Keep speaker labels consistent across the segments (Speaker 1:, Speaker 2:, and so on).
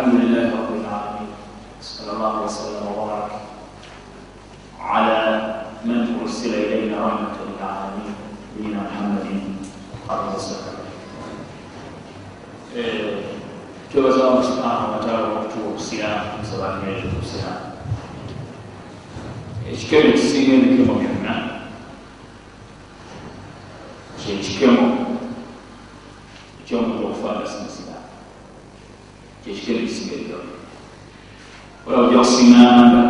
Speaker 1: الحمد لله رب العالمين صلى الله وسلم وبارك على من ارسل الينا رحمه للعالمين نبينا محمد عليه الصلاه twebaza allah subhanahu wataala olwokutuwa obusiraamu nsaba atumeereza obusiraamu ekikemo kisinga emikemo byonna kyekikemo n'amanda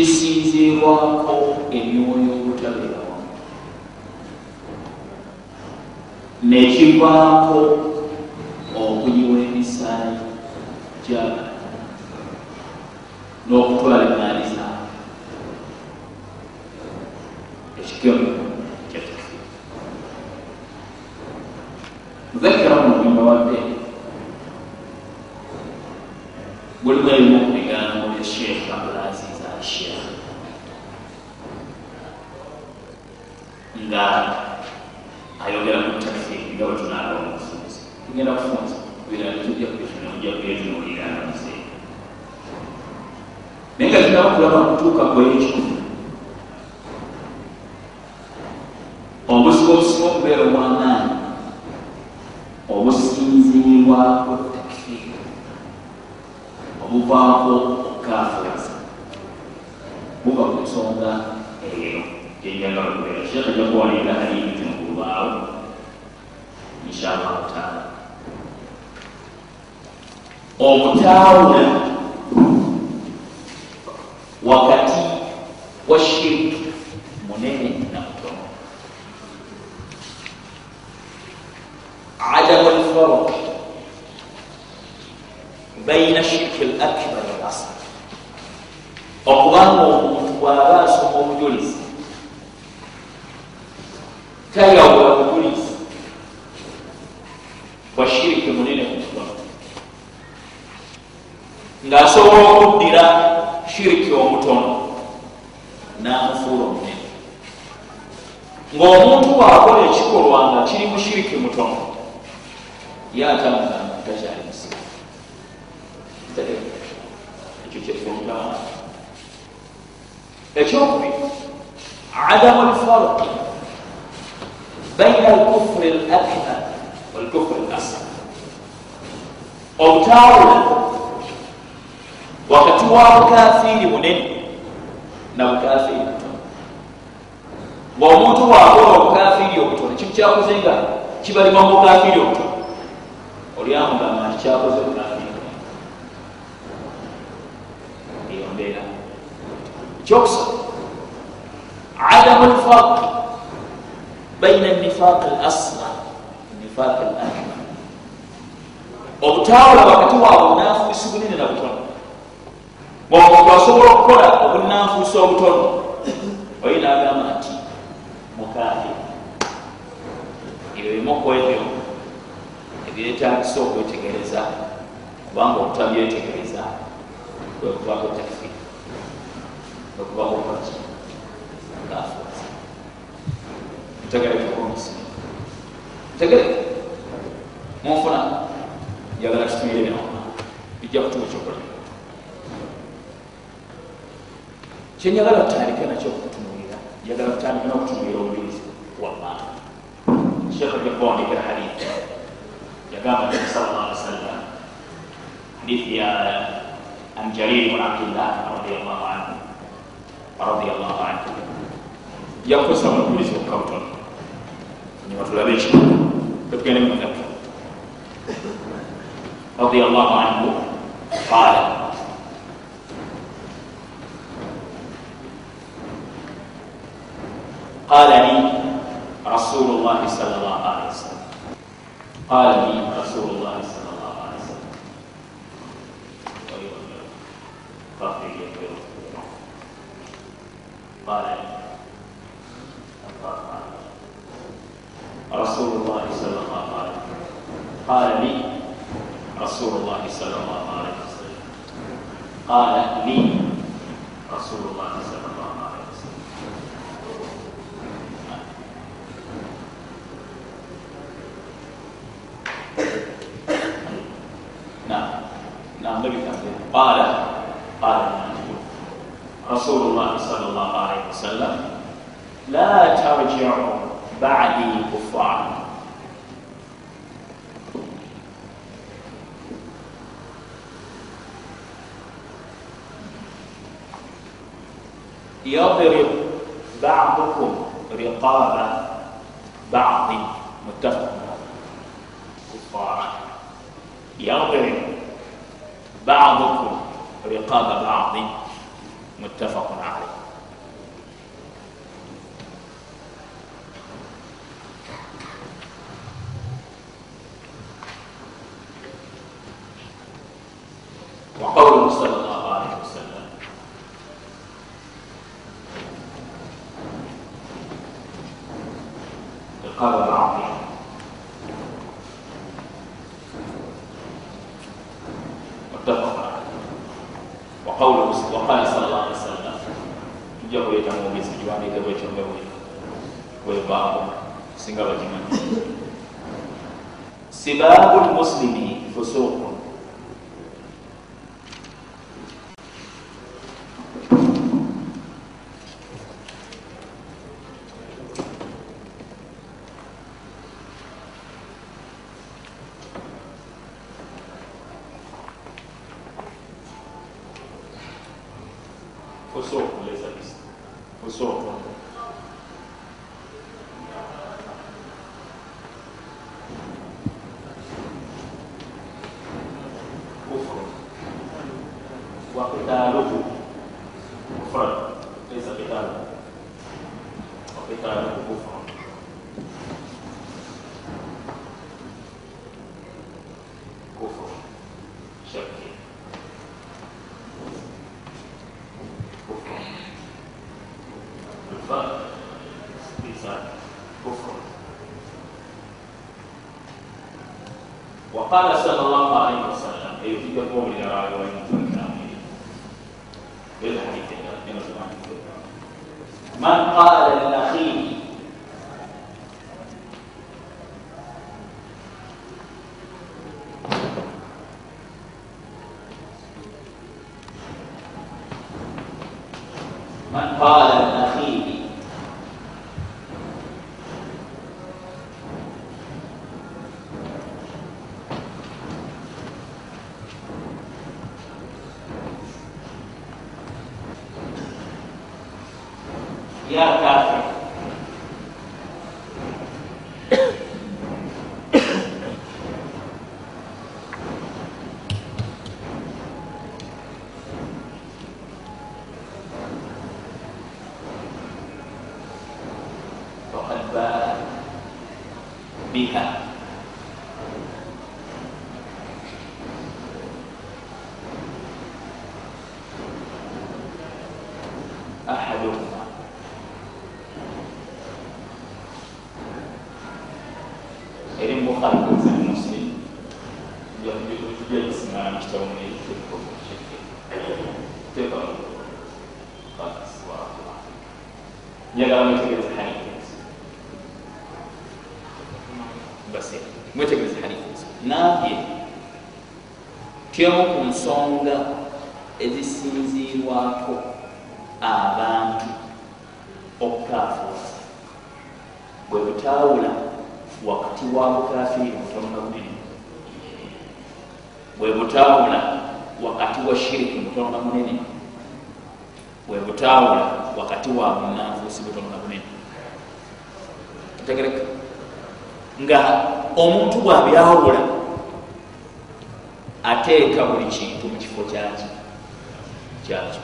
Speaker 1: kisinziirwako emyoyo obutabeera wamu nekivaako okuyiwa emisaayi gy'abantu n'okutwala emaali zaabwe. Ekikemu. Adamu lfarq baina nifaq al asgar nifaq al akbar obutawula wakati waabwe obunanfuusi bunene na butono ngaomuntu asobola okukola obunanfuusi obutono oyo nagamba nti mukafi ebyo bimu kwebyo ebyetagisa okwetegereza kubanga obutabyetegereza kwekubako takfiri kwekubako kwaki kafuuzi ntegerekekomisi ntegereke munfuna njagala tutumire byona bijja kutuwa ekyokulya kyenjagala tutandike nakyo okutunuulira njagala tutandike nokutunuulira obujulizi wallahi sheekh ajja kubawandikira hadithi yagamba nabi sal llah ali wasallam hadithi ya an jarir bn abdillah radiallahu anhu radiallahu anhu yakozesa mukuliriza okukabutono nyuma tulabe ekitono tetugende munaffe radiallahu anhu. Qala. قال لي رسول الله صلى الله عليه وسلم قال لي رسول الله صلى الله عليه وسلم قال لي رسول الله صلى الله عليه وسلم قال لي رسول الله صلى الله عليه وسلم قال لي رسول الله صلى الله عليه وسلم نعم نعم لم قال قال رسول الله صلى الله عليه وسلم la tarjiu badi kufara يضرب بعضكم رقاب بعض متفق كفار يضرب بعضكم رقاب بعض متفق عليه. وقال صلى omutambuze mu nsi byebisiŋana mu kitabo njagala mwetegereze hanifensi basi mwetegereze hanifensi nabye tyomu ku nsonga ezisinziirwako abantu okukafuusa bwe butaawula wakati wa bukafiiri mutono na munene bwe butaawula wakati wa shiriki mutono na munene bwe butaawula wakati wa munanfuusi butono na bunene tegereka. Nga omuntu bwabyawula ateeka buli kintu mu kifo kyaki kyakyo.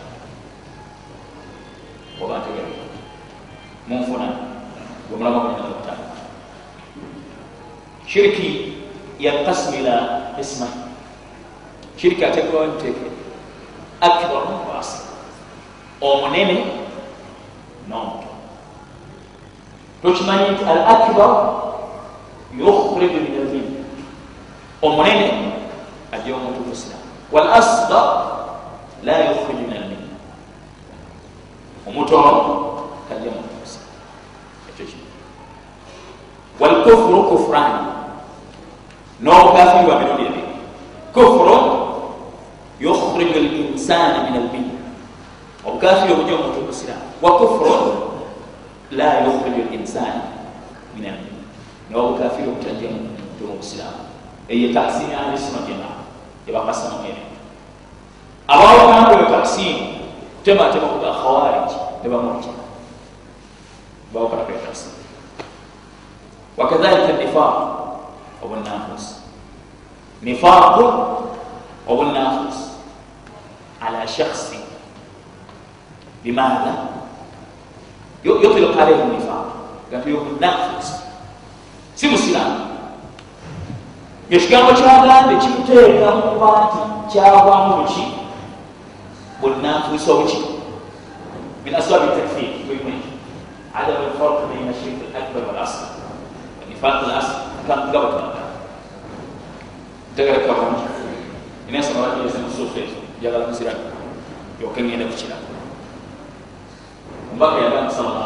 Speaker 1: Oba ntegereka munfuna? Gwemulaba mulinaakuta shiriki yakasmila isma shiriki ateekebwawo nteeke akbar mukwasa omunene nomuto tokimanyi nti al akbar yukhriju min almin omunene ajja omuntu musiramu wal asgar la yukhriju min almin omutono kajja muntu musiramu ekyo ki walkufuru kufurani n'obukafiri bwa mirundi ebiri kufuru yukhriju linsana min almin obukafiri obujja omuntu omusiramu wakufuru la yukhriju linsani min almin naye obukafiri obutajja muntu mubusiramu eyo taksimu alisino gyena ebakasama ebe abawakanga eyo taksimu tematema kuga khawarij nebamurja bawakanaku eyo taksimu wakadhalika nifaq obunafus nifaqu obunafus ala shakhsi bimadha yutlika alayhi nifaq gati yobunafus si musiramu ekigambo kyagambe kikuteeka mukuba nti kyagwamu buki bunanfuusa obuki min aswabi takfir wimweki adam lfarq baina shirk lakbar walasl nifaq lasl gabatulaga tegereka bulungi inensoma bakiese musuufu ezo njagala musiramu yoke ngenda kukira ombaka yagamba sallallahu alaihi wasallam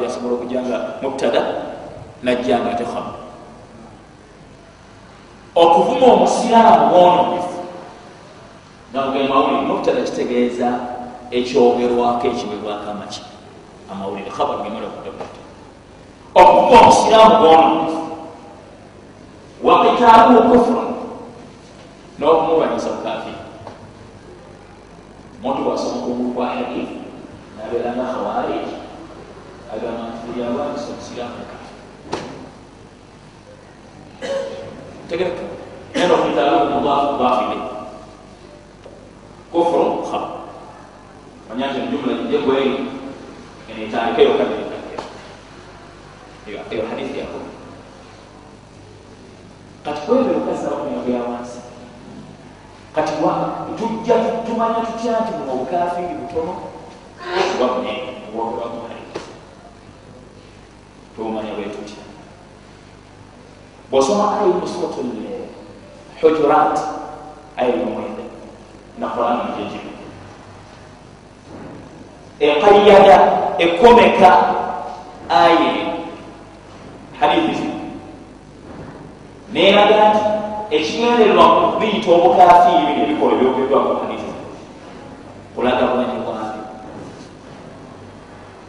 Speaker 1: mudaafu mudaafu ili asobola okujanga mubtada najjanga ate khaba okuvuma omusiraamu wononefu nagugee mawulire mubtada? Kitegeeza ekyogerwako ekiwebwako amaki amawulire khabar gemala okudabata okuvuma omusiraamu wononefu wakitaabu okufura n'okumulwanyisa mukafi muntu bwasoma kungulu kwa hadithi nabeeranga khawarij agamba nti buli alwanyisa omusiraamu tegereka neno mudaafu mudaafu ile kufuru khaba manyanti mjumla jijegwei enetandikeyo kabiri eyo hadithi yako kati kwebyo okasaba kunyogera wansi kati tujja tumanya tutya nti buno obukafiri butono kuba munene tubumanya bwe tutya bwosoma ayi musurat hujurat ayi lumwenda na qurani jejimu ekayada ekomeka aye hadithi neraga nti ekigendererwa biyita obukafiiri bino ebikola ebyogeddwako hadithi kulaga bumanyi bwabyo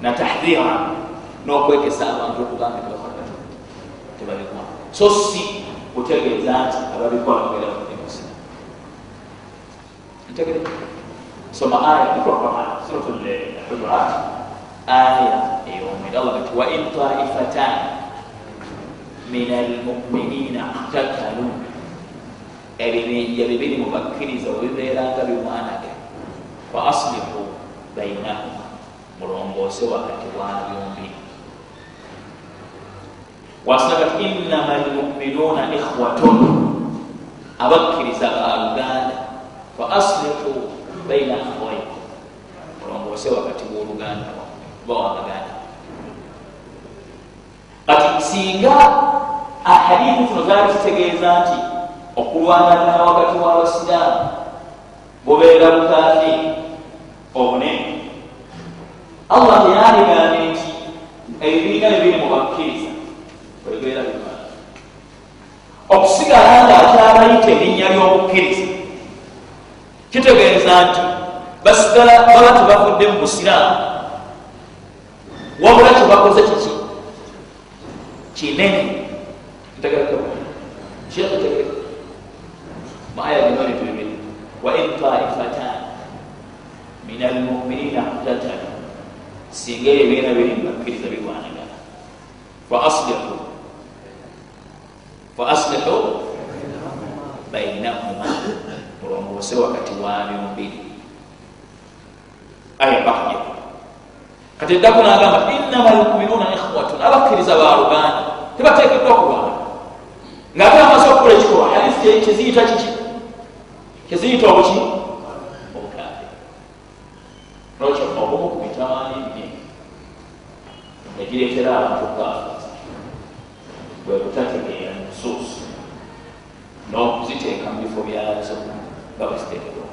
Speaker 1: na tahdira n'okwekesa abantu okugamba tebakola tebabikola so si kutegeeza nti ababikola bagera bakunemusi ntegere soma aya ikrokama suratul hujurat aya. Eyomwenda allah gati wa in taifatan min almuminina iktatalu ebibinja bibiri mubakkiriza webibeeranga bimwanaga fa aslihu bainahuma. Mulongoose wakati wabyombi wasina kati innama almuminuuna ikhwatun. Abakkiriza baluganda fa aslihu baina akhwaikum mulongoose wakati woluganda oba wabaganda kati singa ahadithi zino zaali zitegeeza nti okulwanagana wakati w'abasiraamu bubeera bukafi obunene. Allah teyandigambe nti ebibiina bibiri mubakkiriza webeera bimala okusigala nga akyabayita erinnya ly'obukkiriza kitegeeza nti basigala baba tebavudde mu busiraamu. Wabula kyebakoze kiki? Kinene. Maaya gemali bibiri wa in taifatan min almuminina ktatalu singa ebibiina biri mubakkiriza birwanagana fa aslihu fa aslihu bainahuma. Mulongoose wakati wabyombi aya bakja kati eddaku nagamba innama almuminuuna ikhwatun abakkiriza baluganda tebateekeddwa okulwana ngaate amaze okukola ekikolwa hadithi kyeziyita kiki kyeziyita obuki obukafe nokyo obumu ku mitawaani ebinene egireetera abantu okukafa bwe butategeera nusuusu n'okuziteeka mu bifo byazo nga baziteekerwa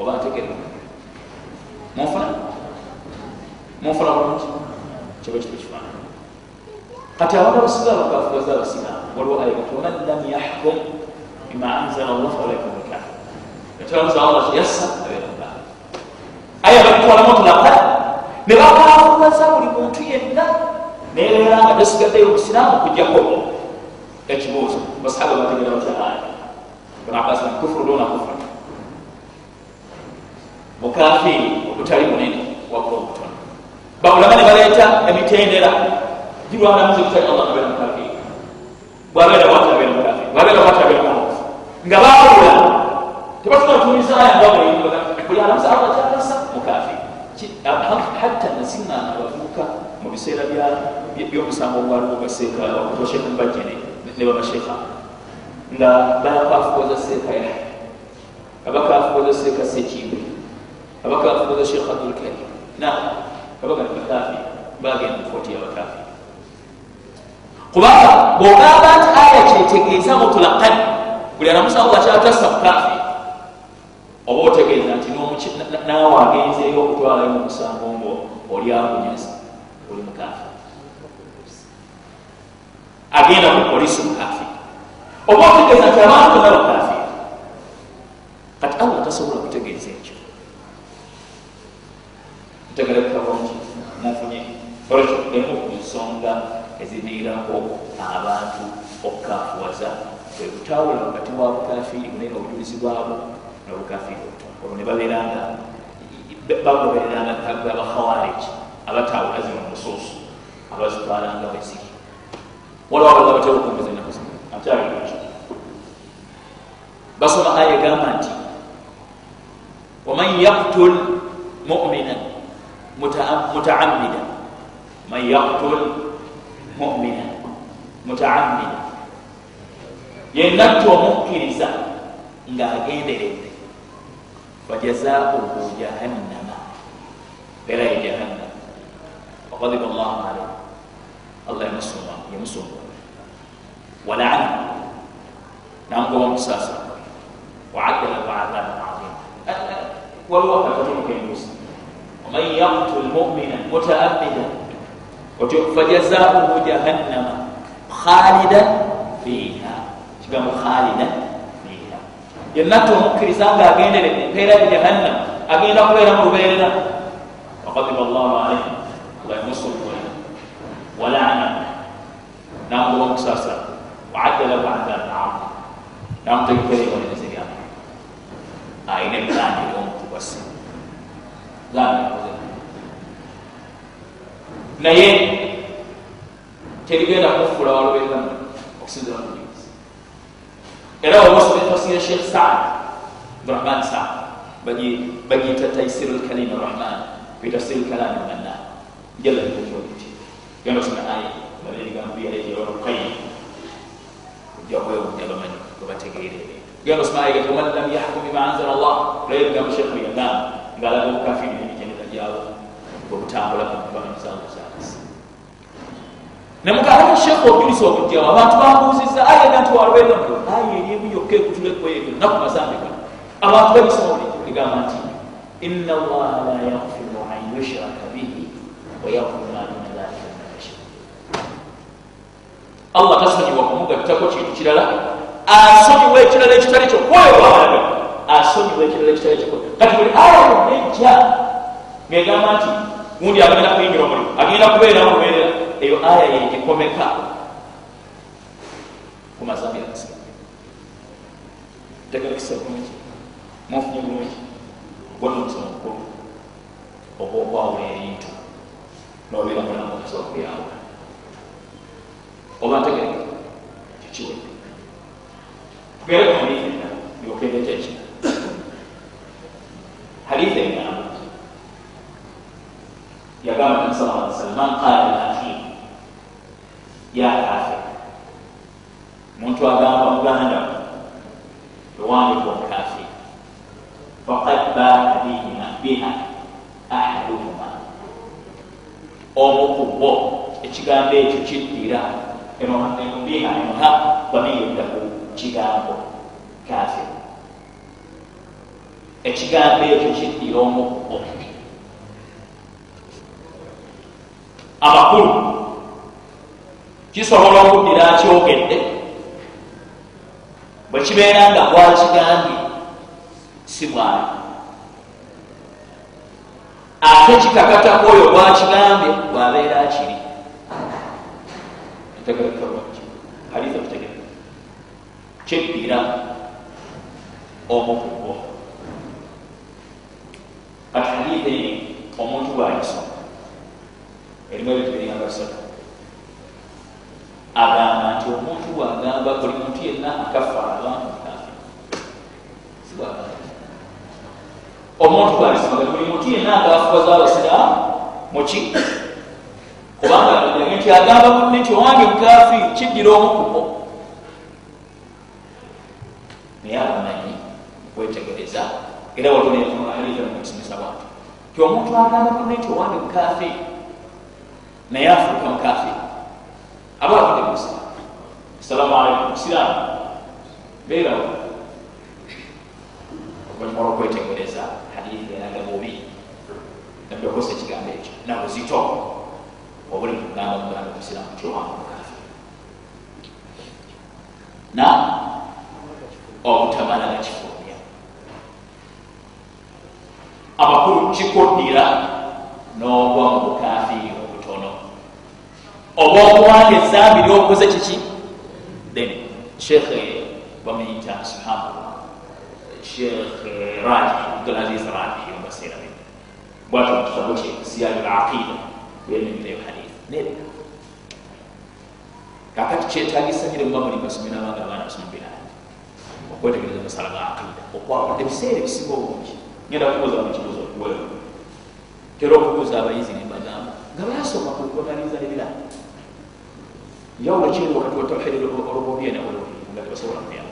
Speaker 1: oba ntegerwa munfuna munfuna bulungi kiba kiba kifaanana kati abantu abasigala bakafugaza abasiraamu waliwo ayagati waman lam yahkum bima anzala llah falaika lkafir yatulamuza allah kyeyassa abeera mukafir aya bakitwala mutulaka ne bakafugaza buli muntu yenna nebeera nga tasigaddeyo obusiraamu kujjako ekibuuzo basahaba bategera bakyalaaya ibn abbas kufuru duna kufra mukafiri obutali munene wabula obutono baulama ne baleeta emitendera girwanamuze kutali allah abeera mukafiri bwabeera bwati abeera mukafiri bwabeera bwati abeera mulofu nga bawula tebasobola tumisaya nga buli alamusa allah kyalasa mukafiri hatta nasiŋŋaana abavubuka mu biseera by'omusango ogwaliwo gaseeka basheka mbajene ne babasheekha nga bakafukoza sekaya abakafukoza seka sekimbe abakafukoza shekh abdulkarim na kabaga bakafi bagenda mukoti yabakafi kubanga bwogamba nti aya kyetegeeza mutulakan buli alamusa allah kyatassa mukafi oba otegeeza nti naawe agenzeeyo okutwalayo omusango ngo oli akunyaza oli mukafi agenda ku polisi mukafi oba otegeeza nti abantu bonna bakafi kati allah tasobola kutegeeza ekyo ntegerekabonki mufunye olwekyo emu ku nsonga eziviirako abantu okukafuwaza kwe kutawula wakati wa bukafiiri naye nga obujulizi bwabo nobukafiiri obutono olwo ne babeeranga bagobereranga abakhawariji abatawula zino musuusu abazitwalanga weziri walawabaga batera okumbeza enaku zino akyaliki basoma aya egamba nti waman yaktul muminan mutaamida man yaktul mumina mutaamida yennatta omukkiriza ngaagenderedde fajazauhu jahannama. Era ye jahannama llahu alaih allah yamusumba walaana nangoba musasa waadda lahu adhaban azima waliwo akatono kengusi waman yaktul mumina mutaamida otyo fajazauhu jahannama khalidan fiha kigambo khalidan fiha yennatta omukkiriza nga agenderedde empeera ya jahannama agenda kubeera mu lubeerera wakadiba llahu alaihi allah yamusumba walaana nangoba musasa waadda lahu adhaban azima namutegekera ebibonerezo byama ayina ebilandiro omukubasi naye terigenda kumufuula walubeera okusinzira mujulizi era wabasoma tafsiri ya sheikh saad. Abdurahman saad. Bagiyita taisiru lkalimi rahman. Bitafsiri lkalami manna jalla limujobuti genda osoma aya balerigambo byalejewalukayi ojjakwewunya bamanyi webategeerere genda osoma aya waman lam yahkum bima anzala llah olayebigambo sheikh yagamba ngaalaga obukafiri nemijeneza gyabo bwebutambula kubamanyizaozaasi nemugamba sheekh ojulisa obujjawo abantu babuuziza ayaga nti walwera aya eriemu yokka ekutulekweyo naku mazambika abantu babisoma bulijjo ligamba nti ina allaha la yaghfiru an yushraka bihi wayaghfiru ma duna dhalika liman yasha allah tasonyiwa kumugattako kintu kirala asonyiwa ekirala ekitali kyo wabalaga asonyiwa ekirala ekitali kyo kati buli aya yonna ejja ngegamba nti gundi agenda kuyingira omulimu agenda kubeera mubeerera eyo aya yegikomeka ku mazambi agasiga tegerekisa bulungi mufunye bulungi gwona omusoma mukulu oba okwawula ebintu nobeera mulamu okusobola kubyawula oba ntegereke kikiwedde tugere ku hadithi endala yokereta ekina hadithi engamba yagamba nabi sa aa sallam man qala lahi ya kafir muntu agamba muganda ewange gwomukafi faqad baa bihima biha ahaduhuma omu ku bo ekigambo ekyo kiddira. Biha emuha bamiyedda ku kigambo kafir ekigambo ekyo kiddira omu ku bo amakulu kisobola okuddira akyogedde bwe kibeera nga gwakigambye si bwali ate kikakatako oyo gwakigambye bwabeera akiri halifa kutegeka kyeddira omukugo kati halifa eni omuntu bwagisoma erimu ebintu biringa bisatu agamba nti omuntu bwagamba buli muntu yenna akafa abantu kafi sibwagamba omuntu bwalisomaga buli muntu yenna agafuwaza abasiraamu muki kubanga yage nti agamba munne nti owange mukafi kiddira omukubo naye abamanyi kwetegereza era watonaalimukusomesa bwati ti omuntu agamba munne nti owange mukafe naye afuuka mukafe aba atudde musiramu assalamu alaikum musiramu beerawo oluvanyuma lwokwetegereza hadithi eraga bubi nabbi okosa ekigambo ekyo nabuzito obuli mugamba muganda musiramu ti owange mukafe na obutamala gakifulumya amakulu kikuddira n'ogwa mu bukafiiri obutono oba okuwanga ezambi lyokoze kiki then sheekh bamuyita subhanallah sheekh raji abdulaziz raji mubaseera bino bwati mukitabo kye siyali laqida yenemirayo hadith nebika kakati kyetagisa nyire muba muli basomera abanga abaana basoma birani okwetegereza amasala ga aqida okwawula ebiseera ebisinga obungi ngenda kubuuza mukibuzo okuwewe tera okubuuza abayizi nembagamba nga bayasoma kukonaliza nebirani njawulo kiri wakati wa tawhidi olububia neuluhi nga tebasobola kuya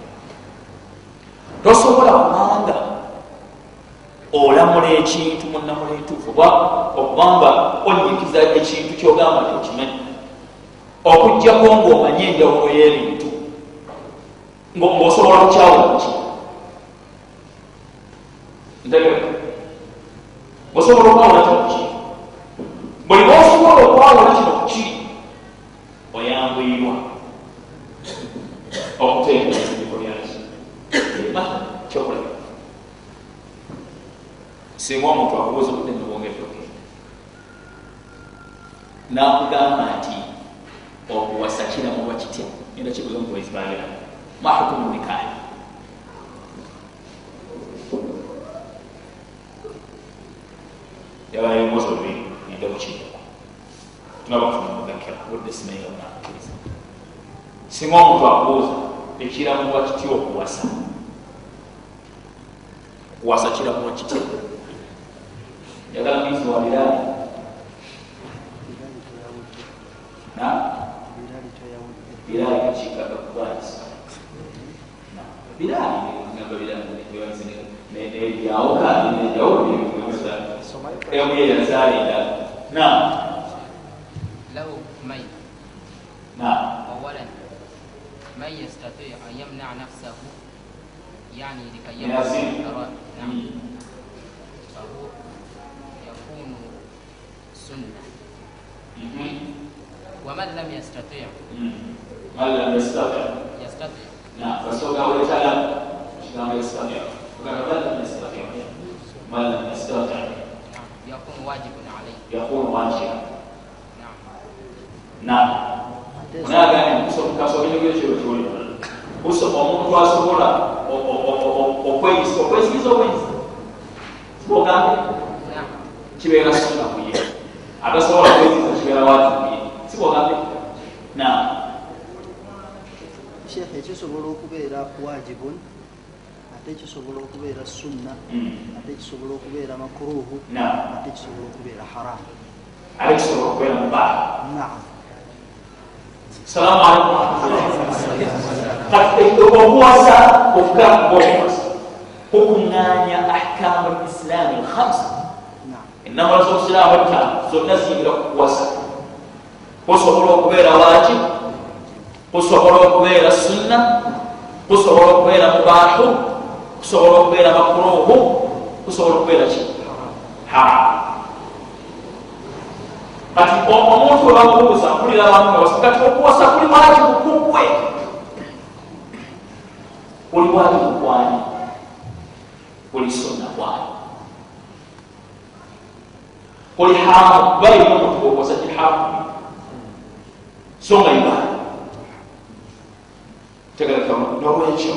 Speaker 1: tosobola kubanga olamula ekintu munamula entuufu okubanga onyikiza ekintu kyogamba nti okimanyi okugjako ngaomanye enjawulo y'ebintu ngaosobola kukyawula ki? Ntegeka. Osobola okwawula kino ki? Buli bosobola okwawula kino kukiri oyambwirwa okutekereza ebifo byaki kyokulaba singa omuntu akubuuza obudde nobwongedde okenda nakugamba nti okuwasa kiramuba kitya enda kibuza omubulizi bagira mahukumu nikaani yabayo mwozi olubiri enda kukiiko tunaba kufuna mugakira budde simanyi gamunakukiriza singa omuntu akubuuza ekiramuba kitya okuwasa kuwasa kiramuwa kitya njagala mbizuwaliraali na biraali mukiikaga kubanisa biraali gamba biraaliebyawo kandi nebyawo emu ye yazaalira na
Speaker 2: له ميل
Speaker 1: نعم
Speaker 2: أولا من يستطيع أن يمنع نفسه يعني لكي يمنع فهو يكون سنة ومن لم يستطيع
Speaker 1: من لم يستطع
Speaker 2: يستطيع
Speaker 1: نعم فسوق أول كلام مش لم يستطيع وكان لم يستطيع من لم يستطع
Speaker 2: نعم يكون واجب عليه
Speaker 1: يكون واجبا
Speaker 2: نعم
Speaker 1: نعم هناك ان تصبح كاسوبين يجب الجولة omuntu asobola okweyisikiriza obweyizi sibogambe kibeera sunna kuye atasobola kweyiza kibeera waati kuye sibogambe na
Speaker 3: sheekh ekisobola okubeera wajibun ate kisobola okubeera sunna. Ate kisobola okubeera makuruhu ate kisobola okubeera haramu
Speaker 1: ate kisobola okubeera mubaa
Speaker 3: naam.
Speaker 1: Salamu alaikum kati okuwasa okugakuwasa kukuŋŋaanya ahkamu lislaami lhamsa
Speaker 3: naam
Speaker 1: enamala zobusiraamu etaano zonna ziyingira kukuwasa kusobola okubeera waaki kusobola okubeera sunna kusobola okubeera mubaahu kusobola okubeera makuruhu kusobola okubeera ki haramu kati omuntu webamubuuza mpulira abantu nga kati okuwasa kuli wajibu kukwe kuli wajibu kwani kuli sunna kwani kuli haramu balina omuntu gwokwasa ki haramu so nga ibala tegereka nolwekyo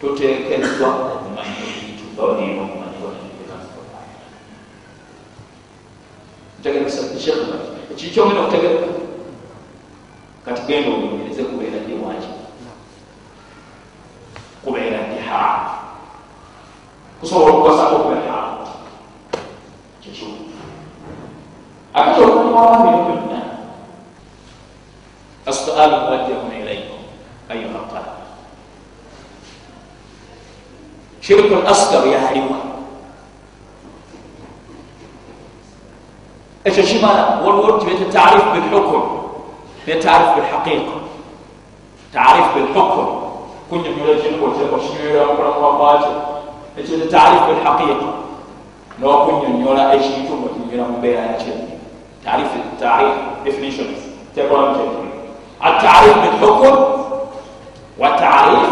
Speaker 1: tuteekeddwa okumanya ebintu balina okumanya ntegeresa ekyekola ekikyongera okutegereka kati genda obunyereze kubeera ndi waki kubeera ndi haramu kusobola okukwasako okubeera haramu kyekiwu akati oluvanyuma lwabino byonna السؤال موجه إليكم أيها الطلبة shirku lasgar yaliwa ekyo kimala waliwo tibeta tarif bilhukum ne tarif bilhaqiqa tarif bilhukum kunyonyola ekintu okireko kinywera mukulamu wakwakyo ekyo tarif bilhaqiqa nokunyonyola ekintu nga kinywera mu mbeera yakyo tarif tarif definitions tekolamu kyekiri atarif bilhukum watarif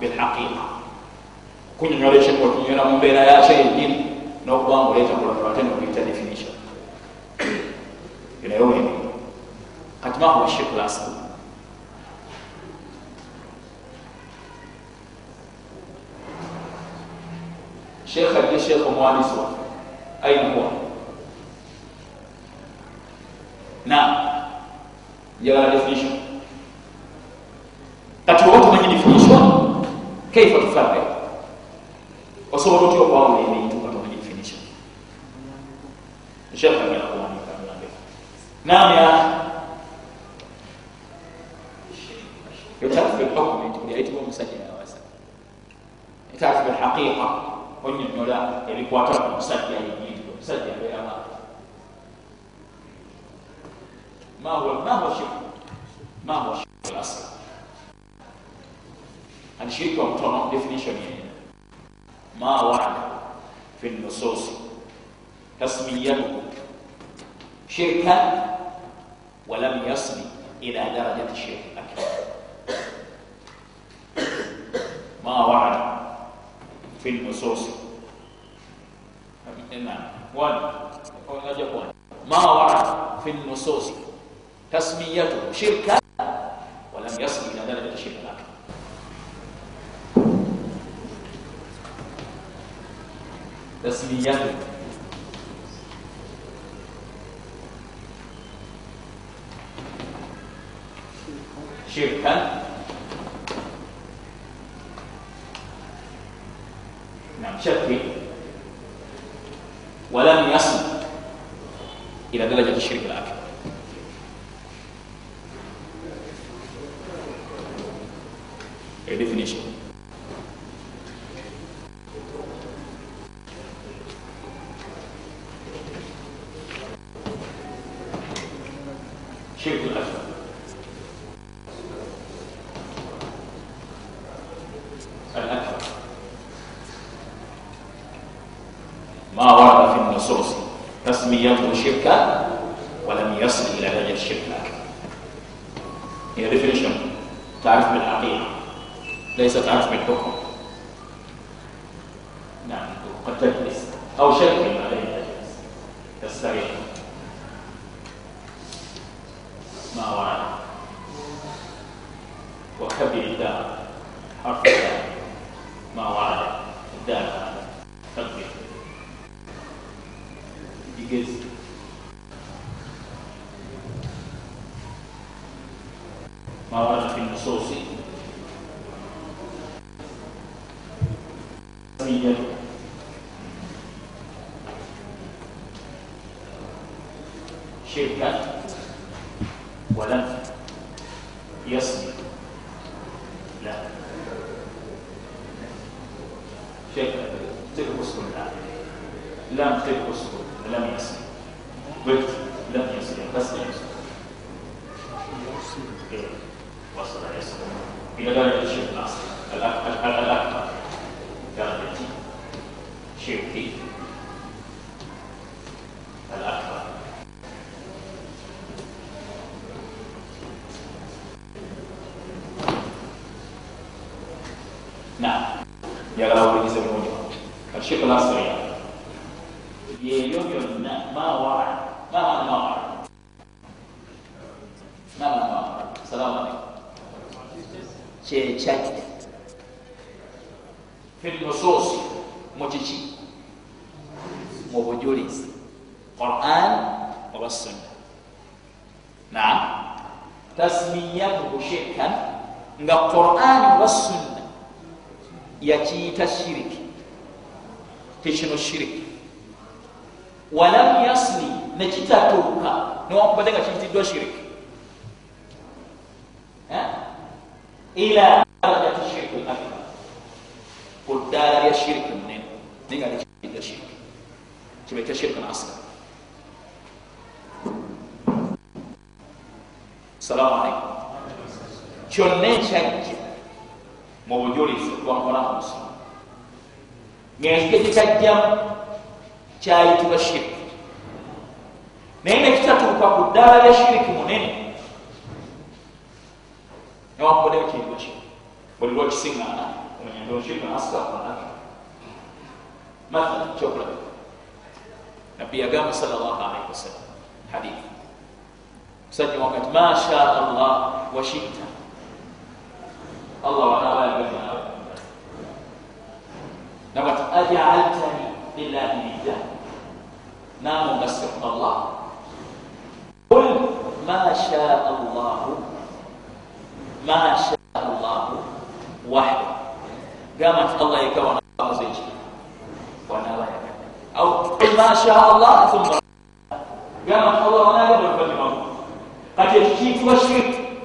Speaker 1: bilhaqiqa kunyonyola ekintu okinywera mu mbeera yakyo yenyini nokubanga oleeta kulatola ate nokuyita definition naye wendi kati mahuwa shirku lasgar sheekh ajje sheekh omwanisi waffe aina huwa na. Njagala definition kati oba tumanyi definition kaifa tufarre osobola otya okwawula ebintu nga tumanyi definition sheekh agenda kuwandika nambe namya etarifu bilhukumi nti buli ayitibwa omusajja yawasa etarifu bilhaqiqa onyonyola ebikwata ku musajja yenyini omusajja abeerama mahuwa shirku mahuwa shirku lasga ati shirku omutono definition yenina ma warada fi nususi tasmiyatuhu shirkan ولم يصل إلى درجة الشرك الأكبر. ما ورد في النصوص؟ نعم. ما ورد في النصوص؟ تسميته شركا ولم يصل إلى درجة الشرك الأكبر. تسميته درجة الشرك شيئا ولم يصل لا. شيء تبقص الآن. لم تبقص لم يصل قلت لم يصل بس يصل وصل يصل إلى درجة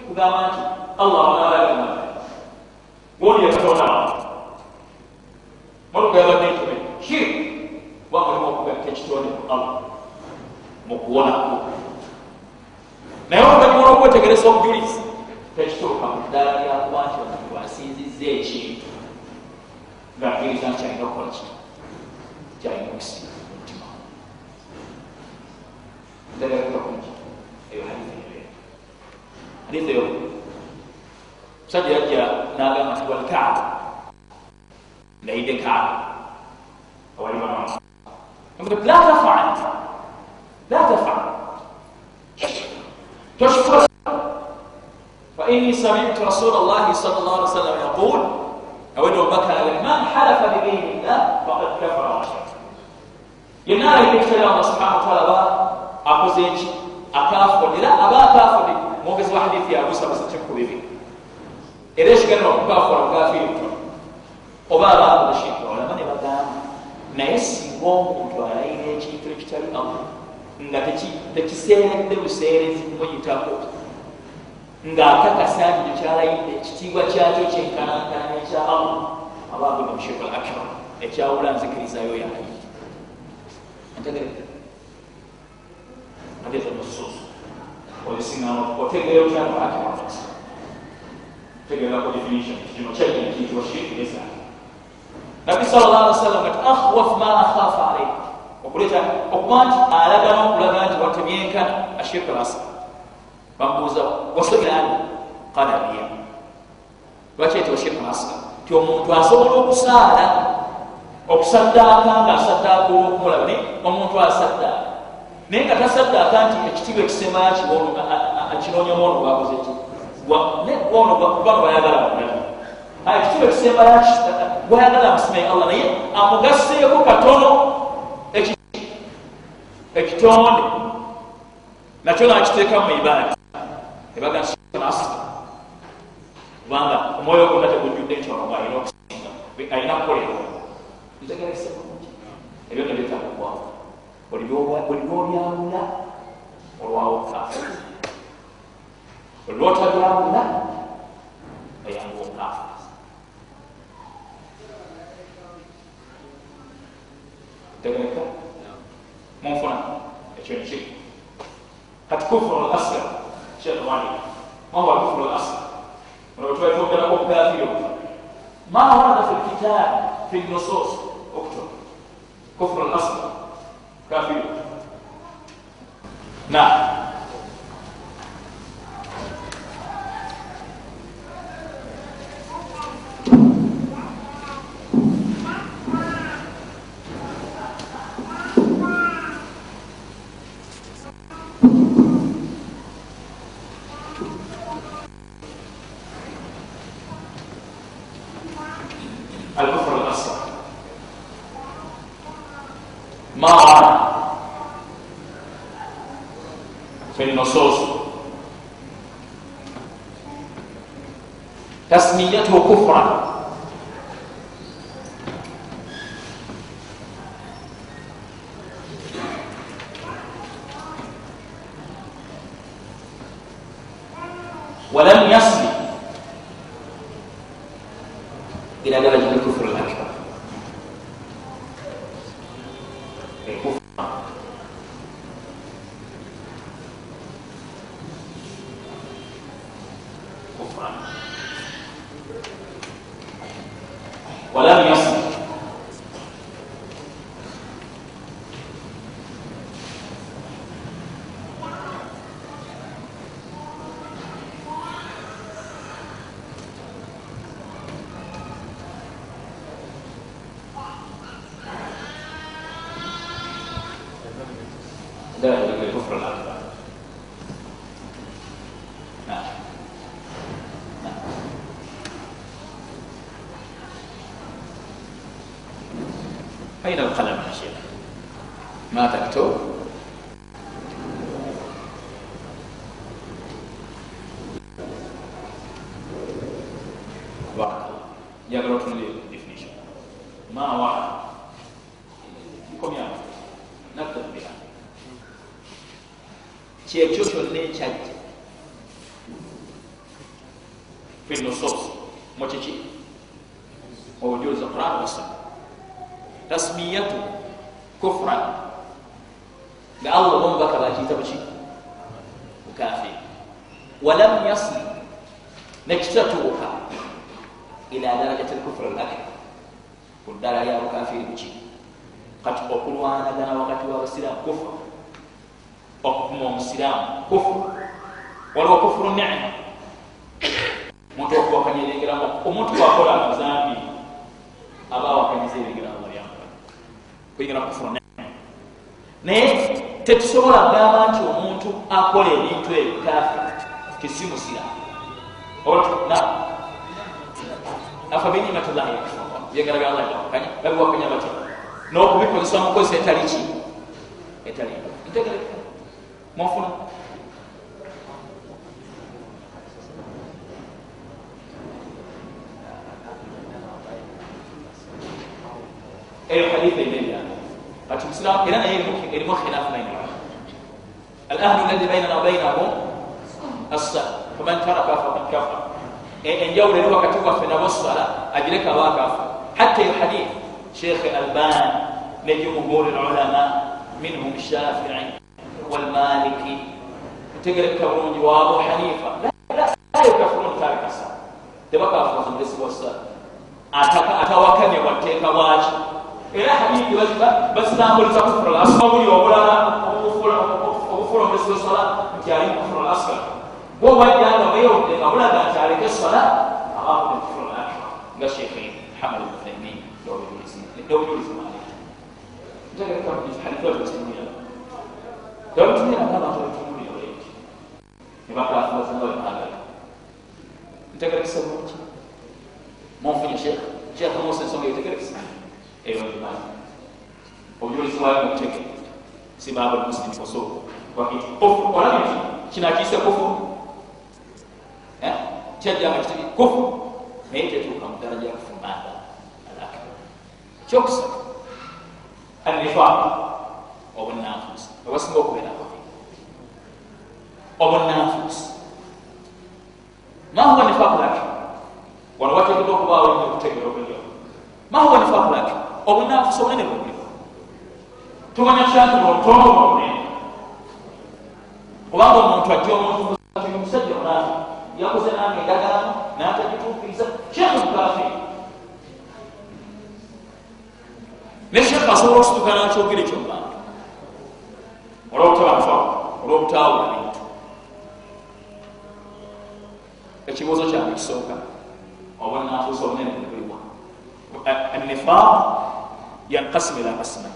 Speaker 1: kugamba nti allah wanabayagana goni yakatonda motoka yabadde ntome shiriki kuba mulimu okugatta ekitonde ku allah mukuwonako naye oluvannyuma lwokwetegereza obujulizi tekituuka mu ddala lyakuba nti omuntu asinziza ekintu ngaakkiriza nti alina okukola ki kyalina okusinza mu mutima ndagalakubakunki eyo hadithi eyo hadithi liddeyo musajja yajja nagamba nti walkaaba ndayidde kaaba awali bamama la tafal la tafal tokifuula فإني سمعت رسول الله صلى الله عليه وسلم يقول أول بكر من حلف بغير الله فقد كفر وشرك yenna alabira ekitali allah subhana wataala aba akoze eki akafuulira aba akafuulira omwogezi wa hadithi yabusa basatu ku bibi era ekigenderwa kukakola mukafiri oba abaabo mushika olaba ne bagamba naye singa omuntu alayira ekintu ekitali allah nga tekiseeredde buseerezi kumuyitako ng'akakasa nti kyekyalayidde ekitiibwa kyakyo kyenkanankana ekya allah abaabuna musheka al akbar ekyawula nzikirizayo yalayidde ntegereke ateeza nusuusu olisiŋano otegeera okyalo akbar tegeerako definition. Kino kyagenda kiyitibwa shirki esaa nabi salllah ali wasallam ati akhwaf ma akhafa alaik okuleeta okuba nti alagana okulaga nti watemyenkana ashirka lasa bamubuuza wasobirani kadabiya lwakyetibwa shirka lasa ti omuntu asobola okusaala okusaddaaka nga asaddaaka olwokumulaba naye omuntu asaddaaka naye nga tasaddaaka nti ekitiibwa ekisemaya kinonyamu ono gwakoze ki? Ono kubanga bayagala mulala ekitiibwa ekisemaya gwayagala amusimaye allah naye amugaseeko katono ekitonde. Nakyo nakiteeka mu ibaadi ebaga kubanga omwoyo gonna tegujjudde nti ono alina okusinga alina kukolerwa ntegerese bulungi ebyo nebyetagokwawo buli lwobyawula olwawoka buli lwotabyawula oyanga okaafu tegereka munfuna ekyo nekiri kati kufuru al asgar shekh wali mahuwa kufuru al asgar olwetwetwogerako okufa ma warada fi lkitab fi nusus oktub kufuru al asgar kafiri na تسميته كفرا ให้เราฉ bukafiri walam yasli nekitatuuka ila darajati lkufr lakbar ku ddala lya bukafiri buki kati okulwanagana wakati wabasiraamu kufru okupima omusiraamu kufuru waliwo kufuru nema muntu okuwakanya ebigeramu omuntu wakola amazambi aba awakanyiza ebigeramu balyamuka kuyingira kufuru nema naye tetusobola kugamba nti omuntu akola ebintu ebikafi tisimusiraamu afa binimatullahi yakfurun byegera byallah byawakanya babiwakanya batya n'okubikozesa mukozesa etali ki? Etali ntegereka mwafuna? Eyo haditha imeya kati musilamu era naye erimu khilafu baina alahdu alladhi bainana wabainahum assa faman taraka faqad kafar enjawulo eri wakati waffe nabo sala agireka bakafa hatta eyo hadith sheikh alban nejumhur lulama minhum shafii walmaliki tegereka bulungi wa abu hanifa la yukafirun tarika sala tebakafuza mulesi wa sala atawakanya bwateeka bwaki era hadithi bazitambuliza kufuru lasgar buli obulala obufula omulesi wesala nti ali kufuru lasgar bo wajjanga weyowudde nga bulaga nti aleke sala abakude kufuru lakbar nga shekhe hamad uthaimin obujulizi maliki ntegereka hadithi wazibasimulira tebabitumira ngabantu babitumulira eti nebakafubazanga bemagala ntegerekesa bulungi monfunya shekhe shekhe musa ensonga yetegerekesa eyo imanyi obujulizi bwayo mutege sibaba muslim osoko olabye nti kino akiise kufuru kyajjanga kitege kufuru naye tetuuka mu ddala gya kufuru manda alakbar kyokusatu anifaq obunanfuusi obasinga okubeera babi obunanfuusi mahuwa nifaq laki wano wateekedwa okubaawo nnyo okutegera okulyo mahuwa nifaq laki obunanfuusi obunene bwebuliwo tumanya kyati omutongo obunene kubanga omuntu ajja omuntu musajja onafi yakoze nange endagano natagituukiriza shekhu mukafiri ne shekhu asobola okusituka nakyogere kyobantu olwobutabafa olwobutawula bintu ekibuuzo kyange kisooka obwanafuusa obunene buliwa annifaq yankasim ila kasmai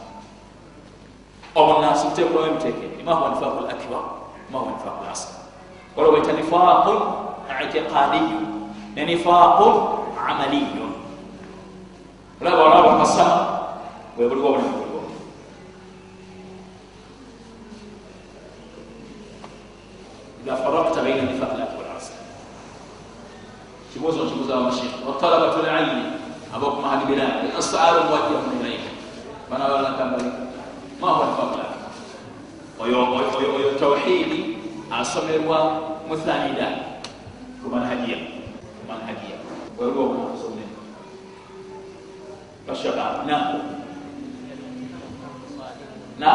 Speaker 1: obunansi butekulamu ebiteeka ebiri mahuwa nifaqu lakbar mahuwa nifaqu lasgar waliwo baita nifaqun itiqadiyun ne nifaqun amaliyun olaba olaba kasama bwebuliwo obunene buliwo إذا فرقت بين النفاق الأكبر والأصغر kibuuzo kibuuza abamashekh watalabatu lilmi abokum ahli bilad assualu muwajjahun ilayhi bana balakambali ma huwa nifaqul oyo oyo tawhidi asomerwa muthanida kumanhajiya kumanhajiya waliwo obunafuso bunene bashaba na. Na.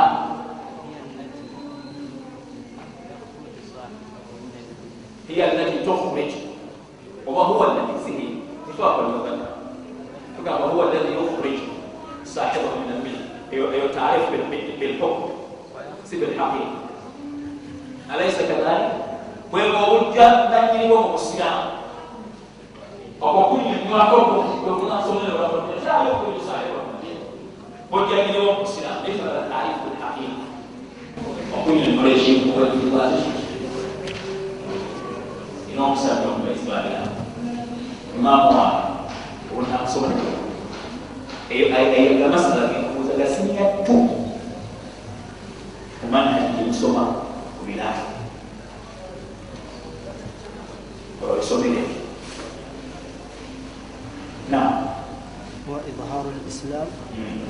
Speaker 1: Hiya allati tukhrij oba huwa allati sihi nifaqul mubada tugamba wahuwa alladhi yukhrij sahibahu min almilla eyo taarif bilhukm si bilhaqiqa alaysa kadhalik bwega obujja nanyiniwo mu busiramu okwo kunyinywako ojjanyiniwo mu busiramu ekibala taarif bilhaqiqa okunyonyola ekintu wekibazi ina omusajja omubaizibabira imamu wange onakusobola eyo amasala gekubuuza gasinga tu الرسولية نعم
Speaker 3: وإظهار الإسلام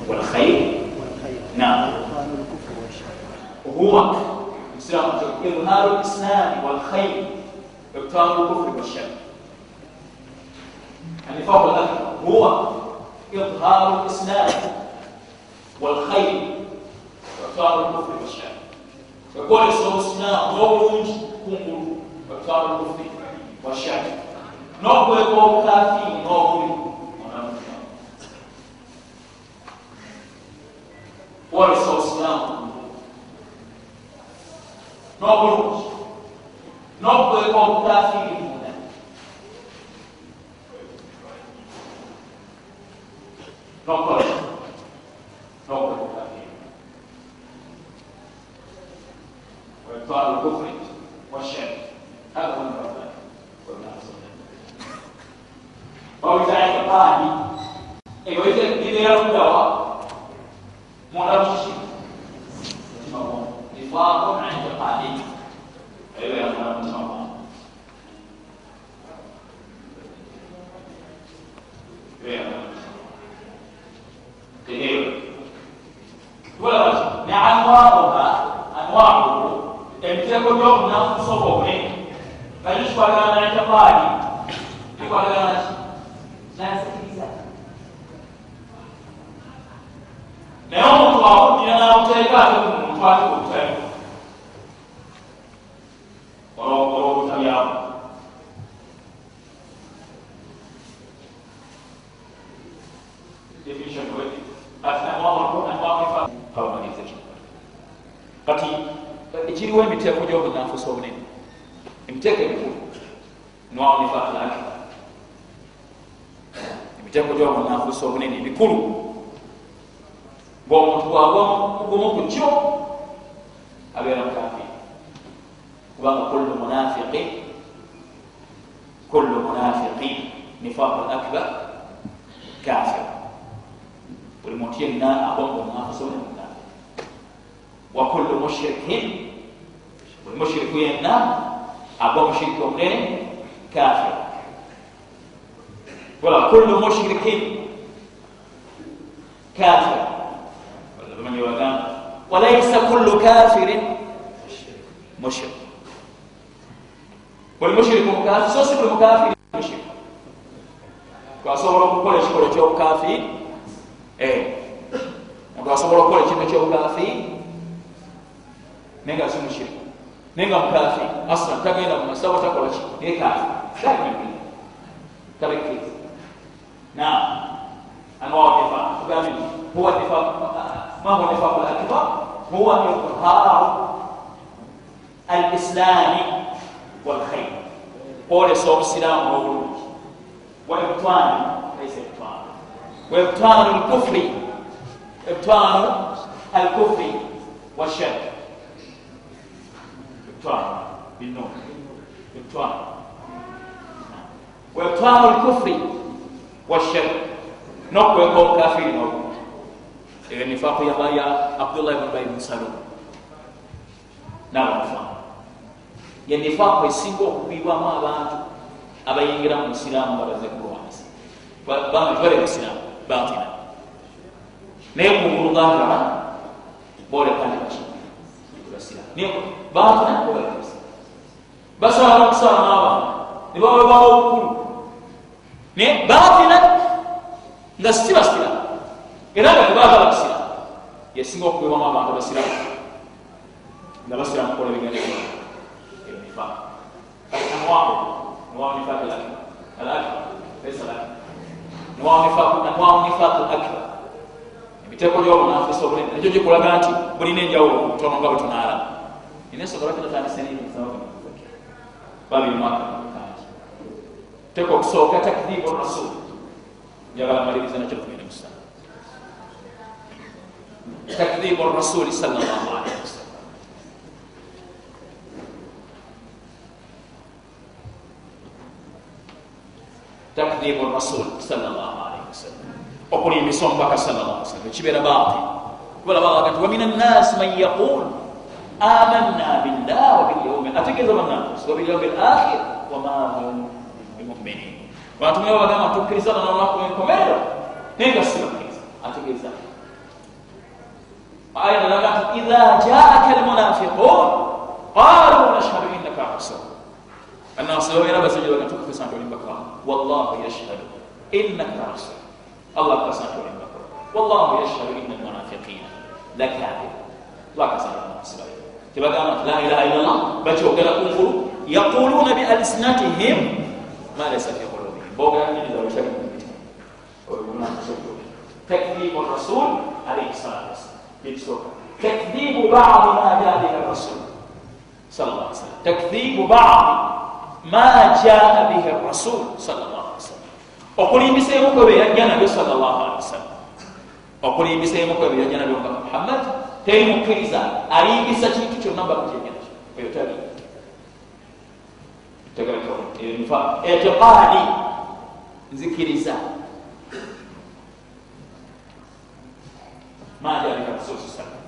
Speaker 1: والخير.
Speaker 3: والخير.
Speaker 1: نعم
Speaker 3: وإظهار الكفر والشر
Speaker 1: وهو إظهار الإسلام والخير. إبطال الكفر والشر النفاق الأكبر هو إظهار الإسلام والخير. إبطال الكفر والشر يقول الرسول صلى الله عليه وسلم kungulu batwala olufi washaji n'okweka obukaafi ng'obuli munamuka wolesa obusiraamu n'obulungi n'okweka obukaafiiri obusiraamu n'obulungi walibutwanu laisa ebutwanu webutwanu lkufri ebutwanu alkufri washirk ebutwanu bino ebutwanu webutwanu lkufri washirk n'okuweka obukafiri n'obulungi eyo nifaku ya abdullah ibuni bayi musalum n'abantu ye nifaku esinga okugwibwamu abantu abayingira mu isiraamu nga baze kulwanyisa banga tibale mu isiraamu batina naye basiraamu naye batina basobola nokusala n'abantu ne bawebwawo obukulu. Naye batina nga si basiraamu. Era nga tebaagala kusiramu yasinga okugwebamu abantu basiramu nga basiramu kukola bigenda emifa anwao anwao nifaq alaki alaki laisa laki niwanifaku akbar. Emiteeko gyobunafusa obulimi ekyo gikulaga nti bulina enjawulo kutono nga bwe tunaalamu nina ensobola kinatandise babiri mwaka kangi teeka okusooka takdibu rasul njagala maliriza nakyo tugende musana takdibu rasuli sallallahu alaihi wasallam takdibu rasul wasallam okulimbisa omubaka wasallam ekibeera baati kubala baga nti wamina nnasi man yaqul amanna billah wabilyaumi ategeeza bannansi wabilyaumi lakhir wama hum bimuminin bantu nga bagamba tukkiriza nanalunaku enkomerero naye nga sibakkiriza ategeeza aya nalaga nti idha jaaka almunafiqun qalu nashhadu innaka rasul annasi babeera bazijabaga tukufisa nti olimbaka wallahu yashhadu. Innaka rasul allah akasa nti olimbaka wallahu yashhadu inna almunafiqina lakadib lwakasa nti annasi tebagamba nti la ilaha illallah bakyogera kungulu yaquluna bialsinatihim ma laysa fi qulubihim. Bogeranyiriza wekyali mumitima takdibu rasul alaihi salatu wasalam ekisooka takdibu badi ma jaa rasul. Salla salam takdibu badi ma jaa bihi rasul salllah ali wasallam. Okulimbisa emuko bye yajja nabyo salllah ali wasallam. Okulimbisa emuko bye yajja nabyo nga muhammad. Temukkiriza alimbisa kintu kyonna bakujejana eyo tali etiqaadi. Nzikiriza. Majalika rasulsa majalika rasul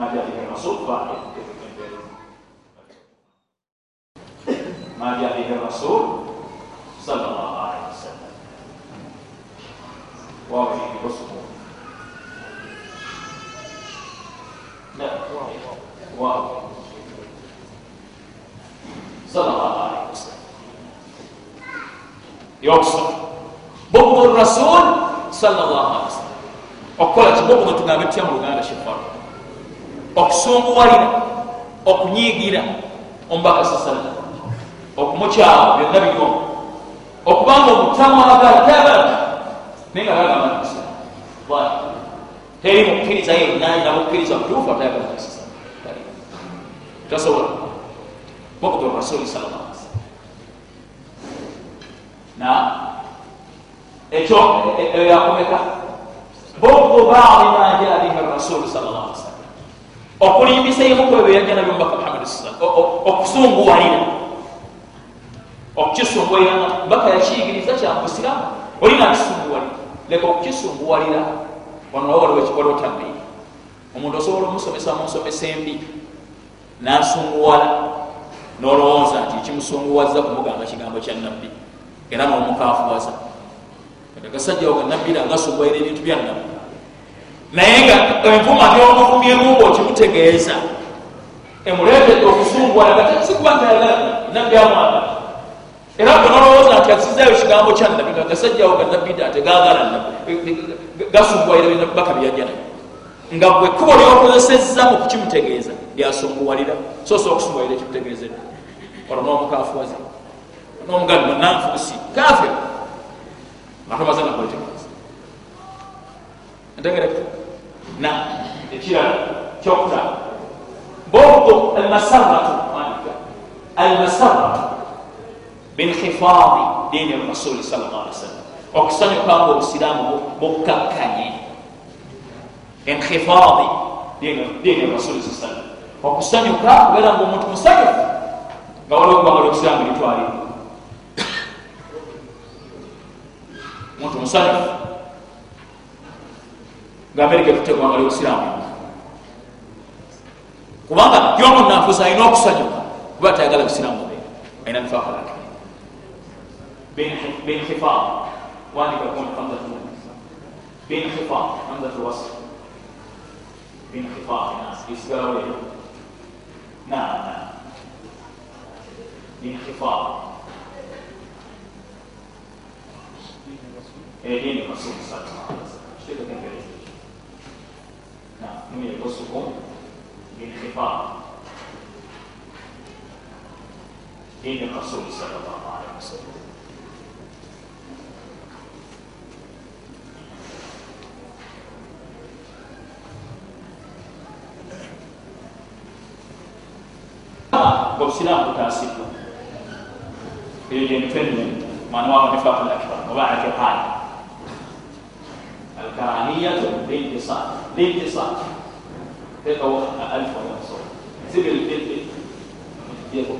Speaker 1: madyatikana sofa ما جاء به الرسول صلى الله عليه وسلم واضح وصفه لا واضح صلى الله عليه وسلم يقصد بغض الرسول صلى الله عليه وسلم okukola kibobona tugambe tutya mu luganda kyefaako okusunguwalira okunyiigira omubaka sasala okumukyawa byonna biryomu okubanga omutamwagala tabana naye nga bagamba ntimusilamu teri mukkiriza yenna nabukkiriza mutuufu atayagala kusisa tasobola bokdo rasuli sallallahu alaihi na ekyo eyo yakomeka bokdo badi ma jaa bihi rasulu sallallahu alaihi wasallam okulimbisa emukwebyo yajja nabyo mubaka muhammadi okusunguwalira. Okukisunguwalira baka yakiyigiriza kyamusiramu olina akisunguwalira leka okukisunguwalira waliwo tambiiri omuntu osobola omusomesa munsomesa embi nasunguwala nolowooza nti kimusunguwaza kumugamba kigambo kya nabbi era nomukafuwaza agasajjawo ga nabbi angasunguwalira ebintu bya nabbi naye nga envuma gyomuvumyemuba okimutegeeza emuleetedde okusunguwala gatasikuba ntayagala nabbi amwagala era bwenolowooza nti asizayo kigambo kya nabbi nga gasajjawo ga nabbi ate gagala gasunguwalira baka byajjana nga bwe kubo lyokozesezza mu kukimutegeeza lyasunguwalira sosa okusunguwalira ekimutegeezedde olwo nomukafuwazi nomugambi nanfuusi kafir atomaze nakwetegeeza entegereko na ekirala kyokutaba bogdo almasaratu almasaratu binkhifadi dini rasuli sal llah ali sallam okusanyuka nga obusiraamu bukkakkanye enkhifadi dini rasuli sa sallam okusanyuka kubeera nga omuntu musanyufu nga waliwo kubanga lyobusiraamu litwalibwa omuntu musanyufu nga amerika etutegwanga lyobusiraamu kubanga yomunanfusa alina okusanyuka kuba tayagala busiraamu be alina nifakalake بانخفاض وان يكون حمزه بانخفاض حمزه الوصل بانخفاض ناس يسقروا إنه يدرسكم بالخطاب دين الرسول صلى الله عليه وسلم وبسلام متاسفة يجين فيلم ما نواه النفاق الأكبر وبعد قال الكراهية للإتصال للإتصال eyo gyemitwe nne mwana wawo nifaqu lakbar oba atiqaadi alkaraniyatu lintisal lintisal tekawo alif wayaso zibiri yeko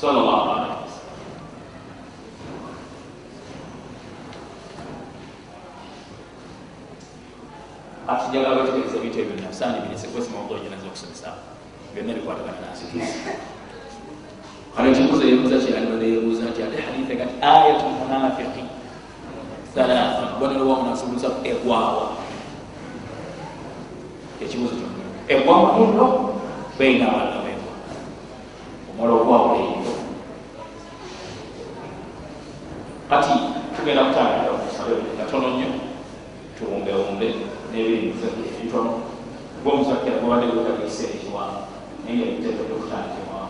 Speaker 1: sallallahu alaihi wasallam ati njagala bategereza ebintu ebyo nasaani birese kwesi mawuga ojenaza okusomesa byonna bikwatagana nansikizi kale ekibuuzo yebuuza kyalibala yebuuza nti ate hadithe kati ayatu munafiqi thalatha bubonero bwa munasibuuza egwawa ekibuuzo kyo egwawa muno beina abaana begwa omala ogwawula eyo kati tugenda kutandikira okusabe katono nnyo tuwumbewumbe nebintu ebitono gwomusakira gubadde gutagise ekiwangu naye nga ebiteeko byokutandikibwa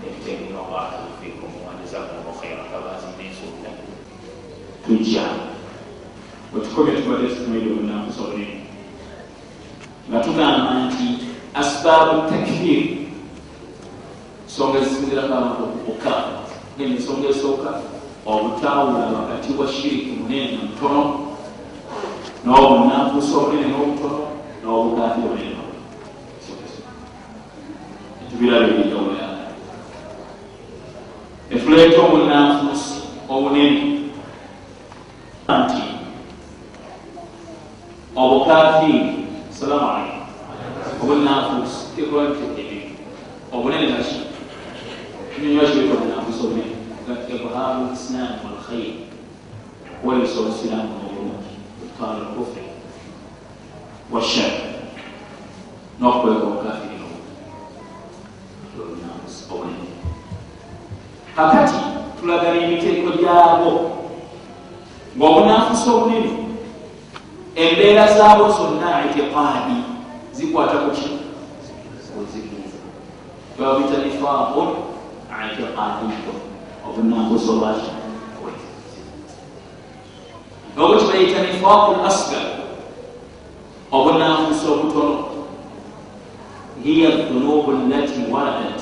Speaker 1: nebiteekera obatufiku muwandizakumu khaira kabazi nensuula tujja wetukobye tubadde tutumaire obunakusobuleni nga tugamba nti asbaabu takfir ensonga ezisinzirako abantu okuka genda ensonga esooka obutawula wakati wa shiriki mutono n'obunanfuusa obunene n'obutono n'obugaati obunene etubiraba ebijawula etuleeta obunanfuusi obunene. Nti obukafiiri salamu alaikum obunanfuusi tekulabitegeere obunene naki kinyonyola kireeta obunanfuusi obunene. Ga ibharu lislamu walkhairi kuwelesa obusiraamu n'obulungi قال الكفر والشر نقبل وكافرين kakati tulagala emiteeko gyabo ng'obunafusa obunene embeera zaabo zonna itiqaadi zikwata kuki kuzikiza babita nifaaqun itiqaadiyo obunafusa obwaki obo kibayita nifaaqu asgar. Obunafusa obutono hiya dhunubu lati waradat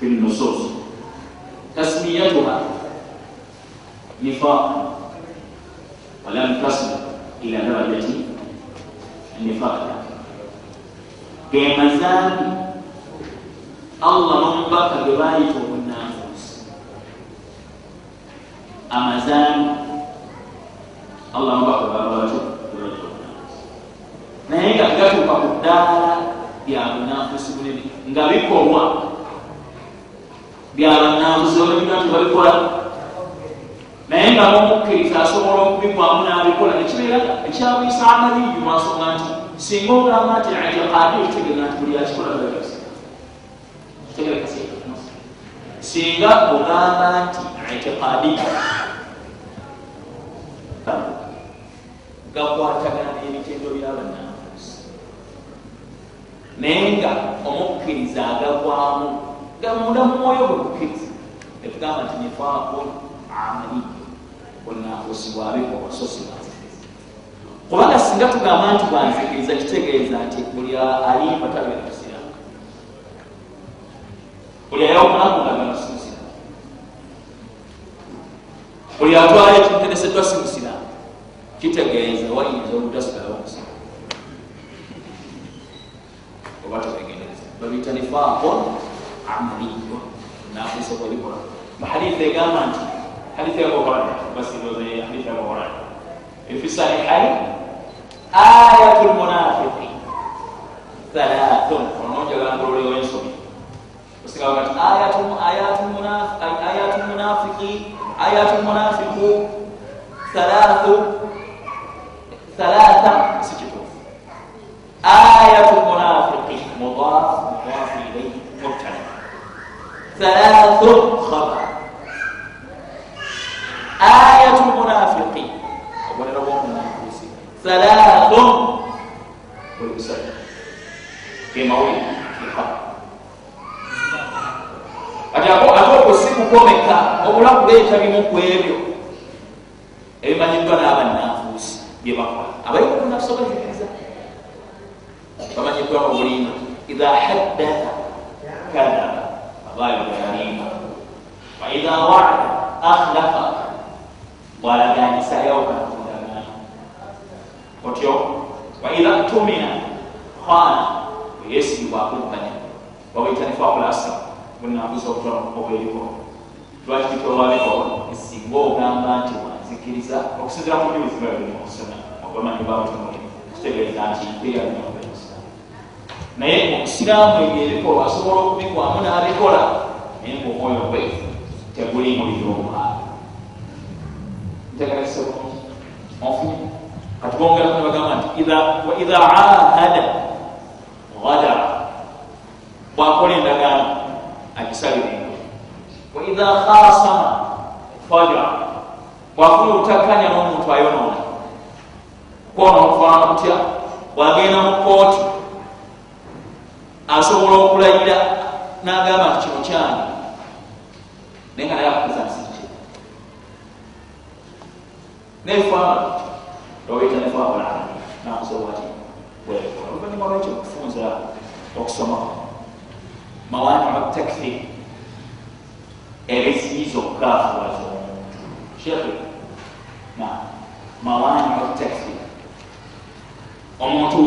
Speaker 1: fi nusus. Tasmiyatuha nifaq walam tasil ila darajati nifaq gemazambi allah nomubaka ge bayita obunafusi amazambi allah mubaka babatyo naye nga gatuuka ku ddaala bya bunafusi bunene nga bikolwa byabanafusi olabira nti babikola naye nga nomukkiriza asobola okubikwamu n'abikola nekibeera ekyabuyisa amaliyu mwasonga nti singa ogamba nti itiqadi ekitegeeza nti buli akikola singa ogamba nti itiqadi gakwatagana n'ebitendo byabanafusi naye nga omukkiriza agagwamu gamunda mumwoyo bwe bukkiriza. Etugamba nti nifaaqun amaliyo bunafusi bwabikolwa so si kubanga singa tugamba nti bwanzikiriza kitegeeza nti buli alimba tabeera musiramu buli ayawumunakundagana si musiramu buli atwala ekiteneseddwa si musiramu kitegeeza wayinza obutasigalawo musiramu oba tebegendereza babiyita nifaaqun amaliyo nafusa bwebikola bahaditha egamba nti haditha yabuhurayra basiroze haditha yabuhurayra efi sahihain ayatu lmunafiqi thalathun ononjagalangololewo ensobi osigaa kati ayatu lmunafiki ayatu lmunafiqu thalathu thalatha si kituufu ayatu munafiqi mudaafu mudaafu ilaihi mubtada thalathu khabar ayatu munafiqi obubonero bwomunafuusi thalathu والمسلم في موضع في حق kati atuoko si kukomeka obula kuleeta bimu ku ebyo ebimanyiddwa n'abannaafe byebakola abayikunafso bazikiriza bamanyiddwa mu bulimba idha haddatha kadaba abayogayalimba waidha waada akhlafa bwalaganyisayawo kakundagana otyo waidha tumina khana weyesibwakubbanya wabaitanifakulasa bunambuza obutwa obweriko lwaki kitolwabiko esinga ogamba nti wanzikiriza okusinzira mu njubi zibaalimu okusoma obamanyi babutumuli kitegeeza nti mpeyalinaokumusiramu naye omusiraamu ebyo ebikolwa asobola okubikwamu n'abikola naye ngaomwoyo gwe teguli muliromwabo ntegerekese bulungi onfunye kati bongera kune bagamba nti waidha ahada gadara bwakola endagaano agisalire waidha khasama faja bwafuna obutakkanya n'omuntu ayonoona kwona okufaana kutya bwagenda mu kooti asobola okulayira n'agamba nti kino kyange naye nga naye akuza nsiki nefaana owaita nefaana namusobola ti wekola oluvanyuma lwekyo okufunza okusoma mawani takfir ebiziyiza okukafuwaza omuntu shekhe mawani takfir omuntu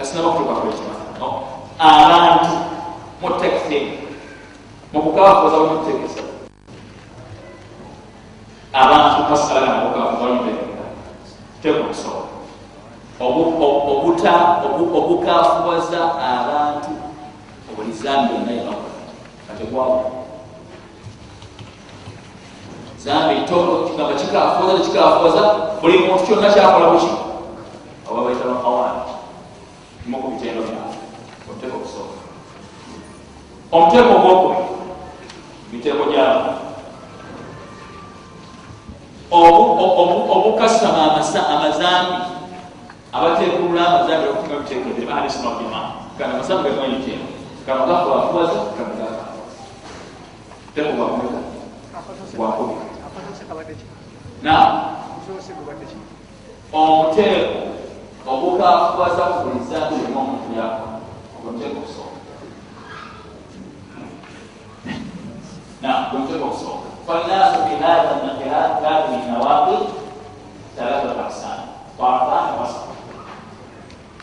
Speaker 1: asinaba kutuka kwekimaa abantu mu takfir mukukafuwaza bamutegesa abantu basala mukukafuwaza bamutegesa tekusobola obukafuwaza abantu obulizambi byonna yebakola kategwawo zambi tono kigamba kikafuwaza tekikafuwaza buli muntu kyonna kyakola buki? Oba baita bakawaani kimu ku bitendo byawe omuteeko okusooka omuteeko ogwokubi miteeko gyabo obukasama amazambi. Abatekulula amazambi okutima biteeko ebiri bahalisinabima kana amazambi gamanyikyeno kano gafuwafuwaza kano gakafuwaza teeko gwakumeka gwakubi na omuteeko ogukafuwaza ku buli zambi limu omuntu yakola ogwomuteeko okusooka na gwomuteeko okusooka فالناس في هذا المقياس هذه النواقض ثلاثة أقسام طرفان وسط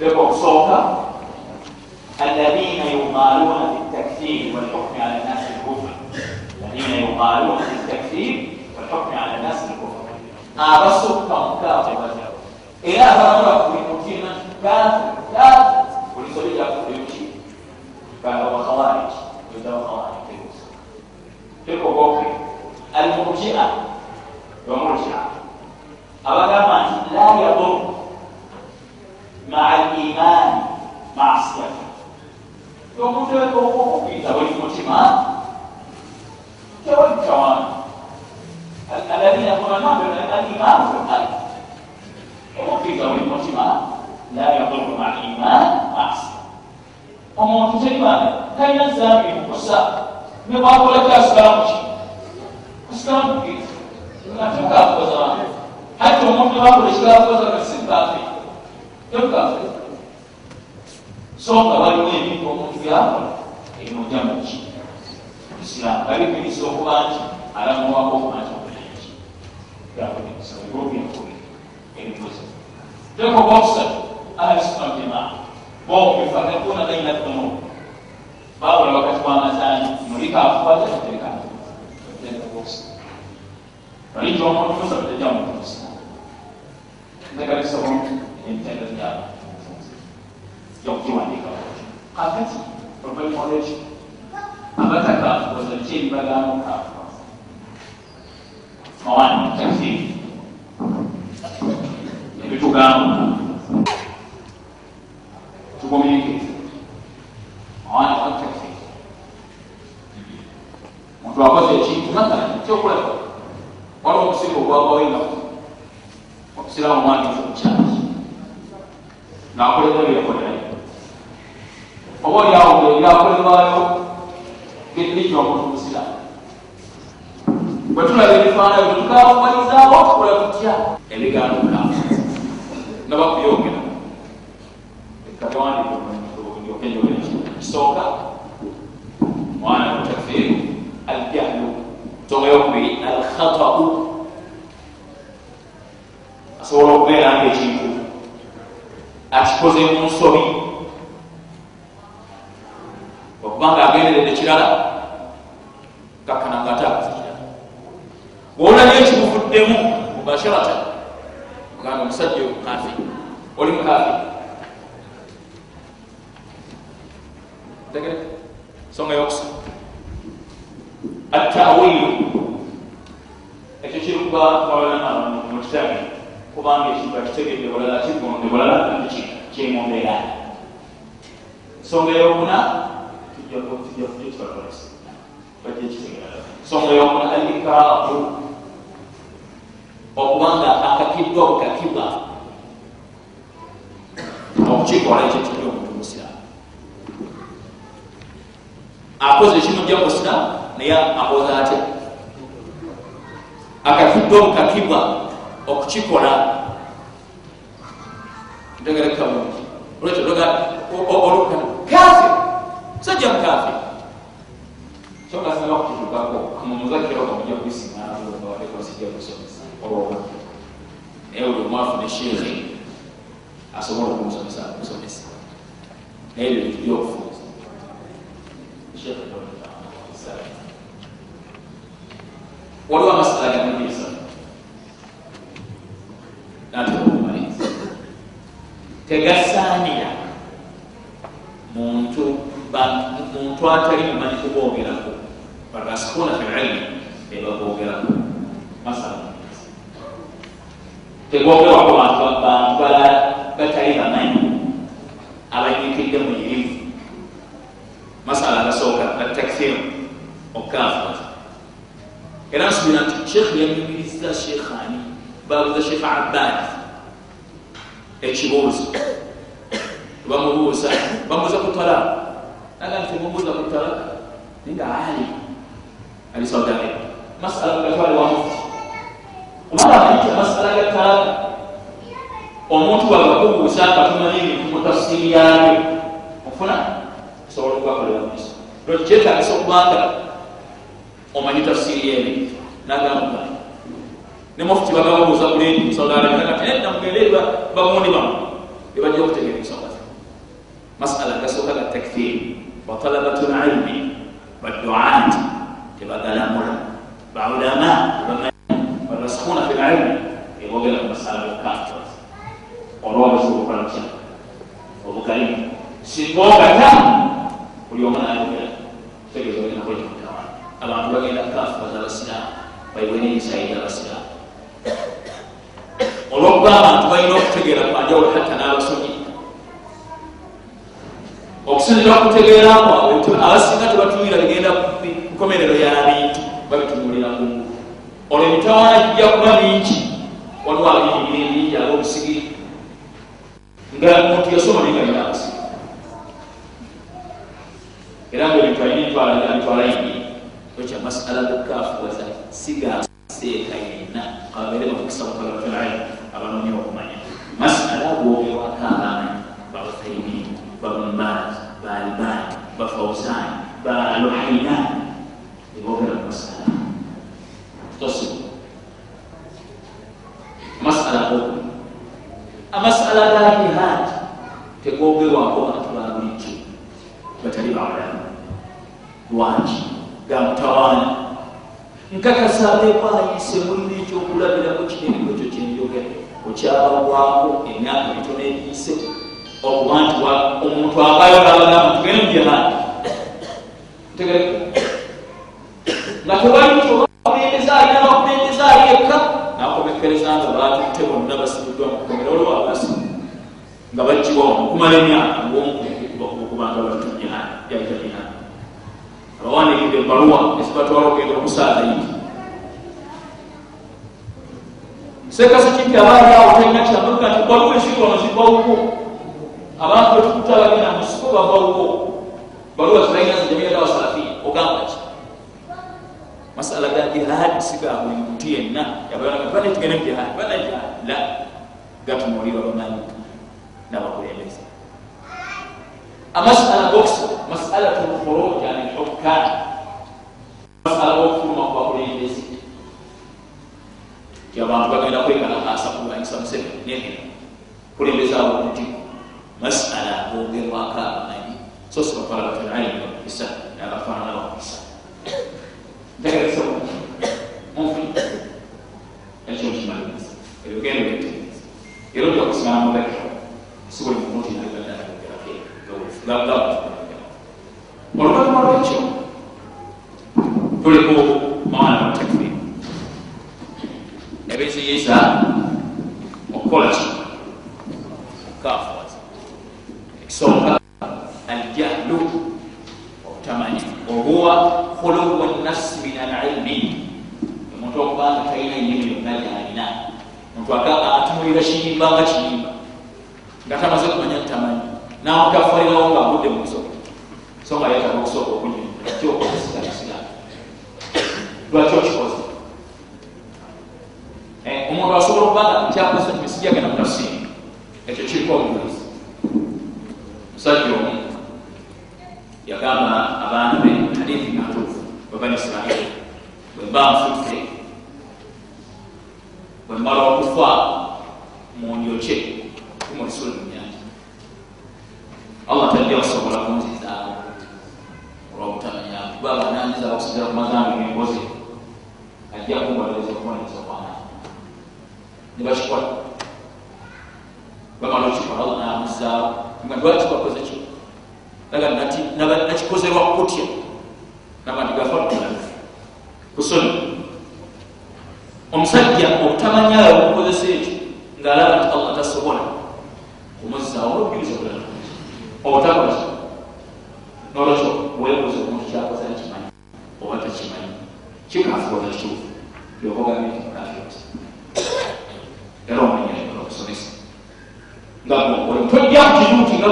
Speaker 1: تبقى صوتا الذين يغالون في التكفير والحكم على الناس الكفر الذين يغالون في التكفير والحكم على الناس الكفر أبسط كمكافر إلى فرق بمكينا كافر كافر ولسولي يقول يمشي قال هو خوارج يدعو خوارج تبقى بوكي المرجئة ومرجئة أبدا لا يضر مع الإيمان معصية الذين قرناه الإمام والقلب وفي قول المجمع لا يضر مع الإيمان معصية omuntu terimanya talina zambi mukusa nebwakolaki asiraamu ki asiraamu ge natukakoza hati omuntu bakola ekikakoza kasibaafe tekukafe so nga waliwo ebintu omuntu byakola ebimujja muki isiraamu babikirisa okuba nti alamuwako okumanyi okumanti obulengi yakolekisaebyobyakuli ebituze tekoba okusatu ahlisunaljema bokubifatakuna baina dunu bawola wakati wamazani mulikafuwaza terekaaokusatu balijja omuntu musatu tejja muntu musiramu ntekalisa omuntu emitendo gyabo yokukiwandika kakati oluvannyuma lwekyo abatakafukoza ki ebibagamba okafukoza mawani mutafiri ebitugamba barasikuna fililmi ebabogerako masala tegogerwako bantu bantu batali bamanyi abanyikidde mu irivu masala agasooka atakfiru okafuza era nsubira nti sheekh yanyumiriza sheekhani babuuza sheekh abbad ekibuuzo bamubuuza bamubuuza ku talaka naga nti mubuuza ku talaka ninga ali arabia masala gatwale wa mufuti omala amanyi amasala ga talaka omuntu wagakubuuza akatumanyi ebintu mu tafsiri yabyo ofuna osobola okugakolera mumiso lwekyo kyetagisa okubanga omanyi tafsiri yebi nagamba ne mufuti bagababuuza kulendi saudi arabia nagati nedda mugende bagundi bamu ebajja okutegera ensonga ze masala gasooka ga takfiri wa talabatu lilmi baduaati tebagalamula baulama barasikhuna fi lilmi ebogera ku masala gokafira olwobuzibu okola kya obukalimu singa ogata buli omu nayogera tegeeza ogenda kwekimutawa abantu bagenda kafubaza abasiraamu bayiwe n'emisayiri abasiraamu olwokuba abantu balina okutegeera kwanjawulo hatta n'abasomi okusinzira okutegeera kwabwe abasinga tebatuwira bigenda kukomerero ya bintu babitunulira kungu olwo emitawaana gijja kuba mingi. Waliwo abiyingira ebingi ab'obusigiri nga muntu yasoma naye nga yina abasigi era nga ebintu alina abitwala yingi ekyo masala gakafuwaza sigaseeka yenna kabeere bakukisa mutalafirayi abanoonya okumanya. Masala gwogerwako abamanyi babuthaimin babumbaz baalibani bafausani baluhainani ebogera ku masala tosibu masala goku amasala ga jihad tegogerwako bantu babulijjo batali bawalamu lwaki gamutawaana nkakasa abekwayise mulina ekyokulabirako kinene ekyo kyenjogera okyabawako emyaka mitono eyise okuba nti omuntu abayolabagamba tugende mujihadi tegereka nga tewalikulembeza alina bakulembeza ali ekka nakomekereza nga batutte bonna basibuddwa mukukomera olwo abasi nga bagiwa okumala emyaka ngokubanga batujihadi yaita jihadi abawandiikidde ebaluwa ezibatwala okugenda okusaaza yiti sekasi kimpi abaali awo talina kyamaga nti baluwa eziri wano zigwawuko abantu betukutabagena musiko bavawo baluwa zibainaza jamiyadawa salafia ogamba ki masala ga jihadi siga buli muntu yenna yabaane tugende mu jihadi bana jihadi la gatunulirwa bamanyi nabakulembeze amasala goksa masalatu lkhuruj an lhukam masala gokufuluma ku bakulembeze yabantu bagenda kwekalakasa kulwanyisa museveni negera kulembeza abunti masala gogerwako abamanyi so sibakwalabatalaimu isa agafaananawakisa ntegereza mufi ekyo kimaliriza ebigendo byetegereza era ojja kusigala mubekero si buli muntu oluvanyuma lwekyo tuliku mawana mutakfiri ebiziyiza okukola ki okafuwaza ekisooka aljahlu obutamanya obuwa khulubu nafsi min alilmi omuntu okubanga talina ennimi yonna gyalina omuntu atumulira kiyimba nga kiyimba nga tamaze kumanya ntamanyi namutafalirawo nga agudde mu nsoko so nga yetaba okusooka okunyumira kyokozesigalisiga lwaki okikoze omuntu asobola okubanga kyakoze misijagenda mutafsiri ekyo kiriko obubulizi musajja omu yagamba abaana be hadithi natuufu bebani isirairi bwemba nfudde bwemala okufa mundyoke kumulisula mu nyanja allah tajja osobola kunzizaawo olwobutamanya kuba abananyiza okusigala ku mazambi gengozi ajja kumbaliriza okubonereza okwana nebakikola bamala okikola allah namuzaawo nga lwaki bakoze kyo nakikozerwa kutya nabandigafa kusoni omusajja obutamanyayo okukozesa ekyo ngaalaba nti allah tasobola kumuzaawo olwobujuliza bulala obutakola nolwekyo webuuza omuntu kyakoza nkimanyi oba takimanyi. Kikafuoza kituufu yokogambye nti era omanya okusomesa nga gwokuwalimu tojja kukizuuti nga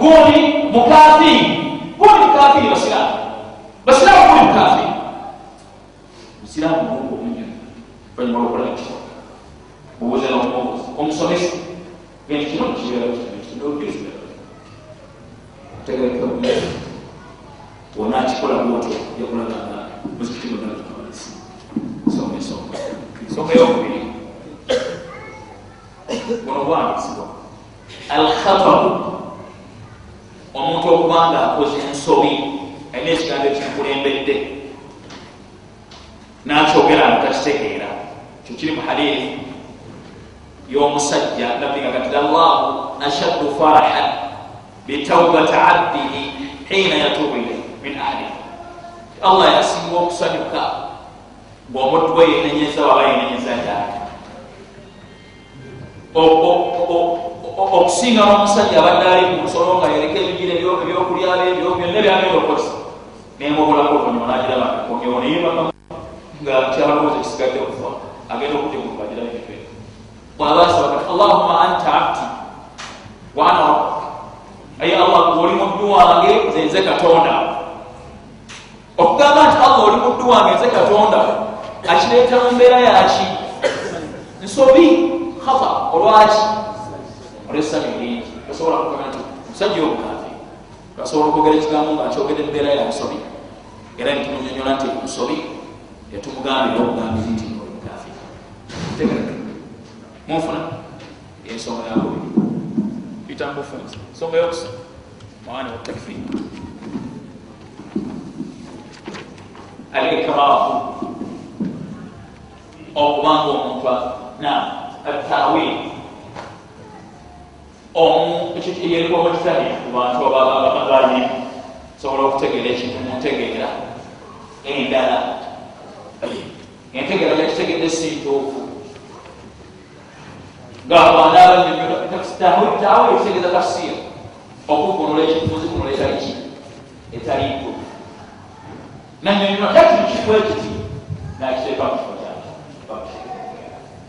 Speaker 1: guli mukafiri guli mukafiri basiramu basiramu guli mukafiri musiramu mungu omunyo oluvanyuma lwokola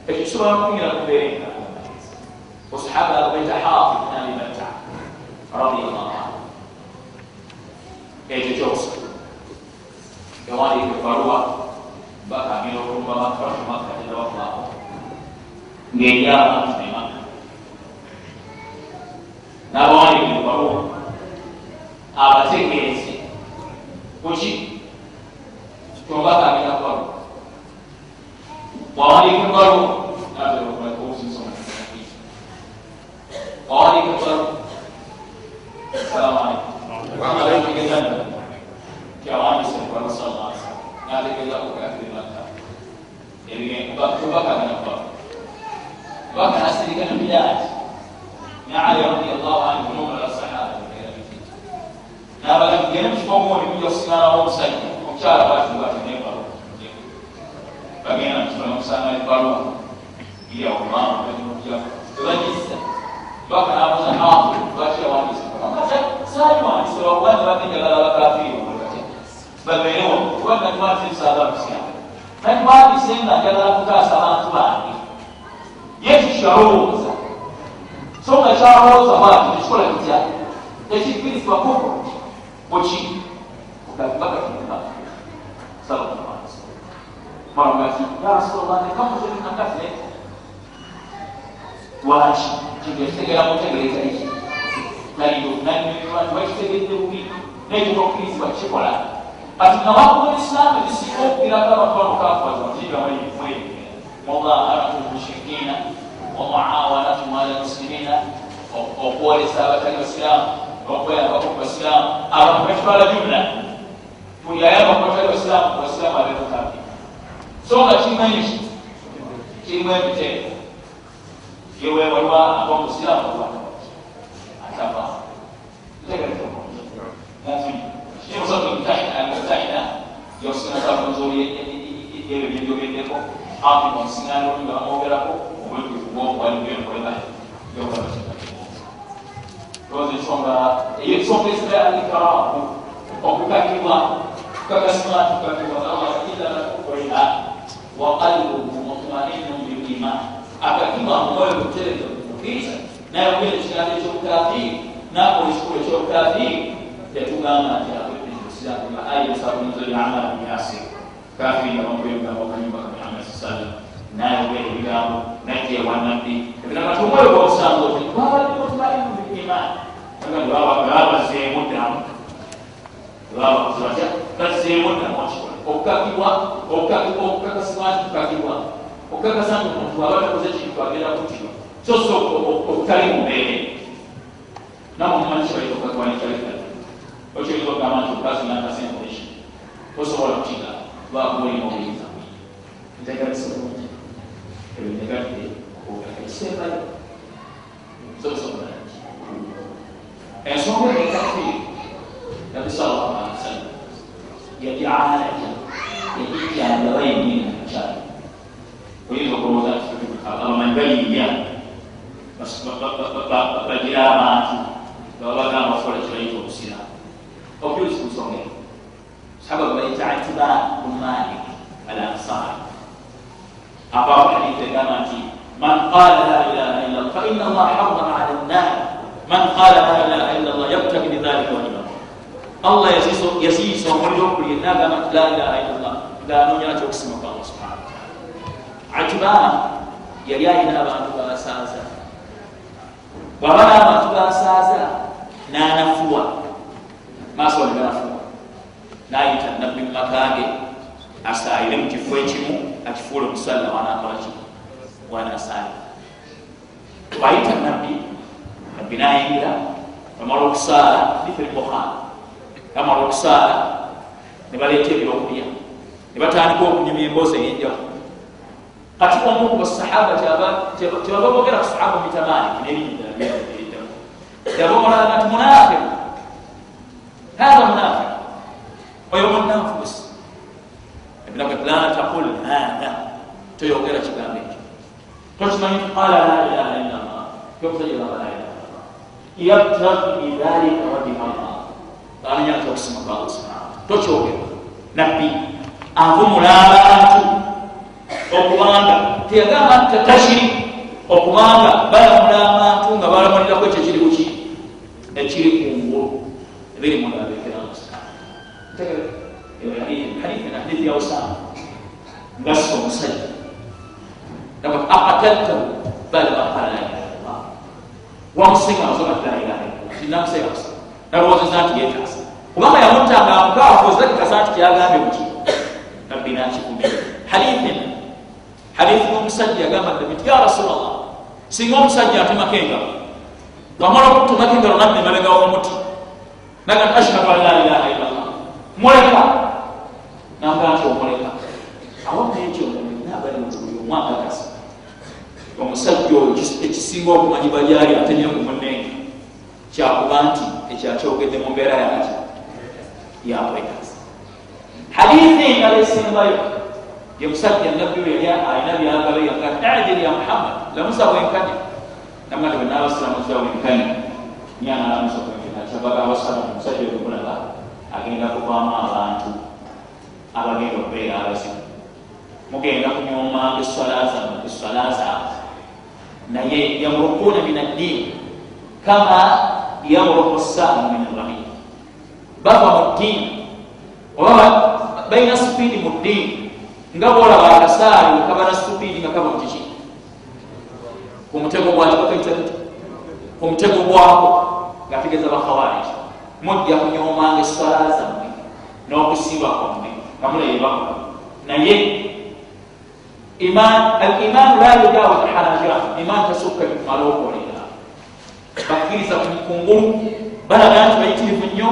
Speaker 1: ekyo kisobola kunyira kubeera enga wasahaba abaita hafi radiallahu anhu ekyo kyokusatu yawandiika ebaluwa bakagira okulumba makka tebakumaako ng'eryabantu nemaka n'abawandiika ebaluwa abategeezi kuki tobakagira kubaluwa wawandiika ebaluwa wawandiika ebaluwa salamu alaikum kyawandisa ebaluwa sallallahu alaihi wasallam n'ategeeza kukafiri makka ebigembubakagana baka nasirika nemiyaati ne ali radiallahu anhu nomala sahaba nabaga gende mukifo mundi kuja kusiganawo omusajja omukyala batibwatinebalo bagenda mukifo nokusanga ebaluwa iriawomamuja tebagisa baka nabuza hafu lwaki yawandisa saliwandisa lwakubanza bagenjagala bakafiri babeerewo kubanga twatisaba kusiama natwandise nga njagala kutaasa abantu bange ye kikyalowooza so nga kyalowooza bwati nekikola kitya ekikkirizibwa kuko buki kugabibagakimuka salaaati ya rasulllah nekamuzeminakaffe lwaki kigetegera mutegereza eki taliyonakitegedde bubi nekyo okkirizibwa kikola kati nga wakuba islam ezisinga okugirako abatwalokafaza mutigamwemwe mudaharatu lmushirikina wamuawanatu mala muslimina okwolesa abatali basiramu okweyambako ku basiramu abantu bakitwala jumla buli ayambako batali basiramu basiramu abetokabi so nga kirimu eki kirimu ebiteeko yewewalwa abamusiramu atava emusoto mutahina yokusina safunzoli ebyo byebyogeddeko ati omusiŋano oli bamwogerako obwetufu bwobwaligenkolera looza ensonga eyo ensonga ezira alikaraamu okukakibwa kukakasibwa tukakibwa illa nakukolera waqalbuhu mutmainu biliman akakibwa mwoyo gutereza kumukkiriza naye ogenda ekigambo ekyobukafiri nakola ekikulu ekyobukafiri yatugamba nti akweddeosiramu aya sabunizo lyamala myasir kafiri nga bamukwegamba okanyumba ka muhammad sallam nayogera ebigambo najja ewanabbi ebinamati omwoyo gwomusango ti babadde mutmainu biliman babazeemu ddamu babakoze batya bazeemu ddamu okikola okukakibwa okukakasibwa nti kukakibwa okukakasa nti omuntu aba takoze kintu agenda kutibwa so so okutali mubeere namumanyi kibaita okakwanikyalikali okyoyinza okugamba nti omukazi nakasa information osobola kukiga lwakuolina obuyinza ntegalesebungi ebyo negatire ekisembayo sosobola ensonga ekafiri nabi sallallahu alaihi wasallam yali alaja yajijjandaba yennyini mukyalo oyinza okulowooza abamanyi bayirya bagira abantu baba bagamba bakola kibayita obusiramu obujulizi ku nsonga sahaba babayita atiba bumalik al ansari avaaku haditha egamba nti man qala la ilaha illa llah fa inna allah harama ala nnar man qala la ilaha illa llah yabtagi bidhalika wajha allah yasiisa omuliro okuli nagamba nti la ilaha illa llah wataala atiba yali alina abantu basaaza. Bwaba n'abantu basaaza n'anafuwa. Maaso waneganafuwa nayita nabbi mumakange asaayire mu kifo ekimu akifuula omusalla wanakolaki wanasaayira bayita nabbi nabbi nayingira bamala okusaala diferi bukhari bamala okusaala ne baleeta ebyokulya ne batandika okunyuma emboozi ey'enjaku kati omu ku basahaba tebaba bogera ku sahaba mitamaani nebinyiddamu yabomolanga nti munafiku هذا منافق ويوم النافوس ابن لا تقل هذا تيوغير كلام قلت من قال لا اله الا الله يقتل لا اله الا الله يبتغي بذلك وجه الله قال يا توسم الله سبحانه تشوغير نبي avumula abantu okubanga teyagamba nti takashiri okubanga balamula abantu nga balamulirako kyekiri kuki ekiri kungulu ebiri munabekeramusa hadithi ya usama. Ngasika omusajja. Lakad akataltahu bada makala lailahaillah wamusingaozabatlailahailah sinamusegamusa nalowoozeza nti yetaasa kubanga yamutanga mukaafu ozakikasa nti kyagambye muki rabbi nakikumi hadithi hadithi n'omusajja yagamba nabi nti ya rasulllah singa omusajja atemako engalo wamala okutumako engalo nabbi mabega w'omuti naga nti ashhadu an la ilaha illallah. Muleka namugaa nti omuleka awaekyo nabali buli omwakakasa omusajja oyo ekisinga okumanyibwa gyali atemye ku munenga kyakuba nti ekyakyogedde mu mbeera yaki yakwekasa hadithi engala esembayo ye musajja nabbi we yali alina byagalo yaga ajiri ya muhammad lamusa wenkanya namati wenabasiramuza wenkanya nyanalamusa kwenkanya kyabaga abasaba omusajja wekumulaba agenda kuvaamu abantu abagenda okubeera abazibu mugenda kunyomanga eswala zammwe eswala zaabwe naye yamurukuna min addiini kama yamuruku saamu min arrahim bava mu ddiini oba balina sipiidi mu ddiini nga bolaba akasaali kabana sipiidi nga kava mukiki ku mutego gwakibakaita ku mutego gwako? Ngategeeza bakhawariji mujja kunyomanga eswala zammwe n'okusiiba kwammwe nga muleebakola naye alimaanu la yujawiz hanaja imaanu tasukka bikumala okwolera. Bakkiriza kungulu balaga nti bayitirivu nnyo.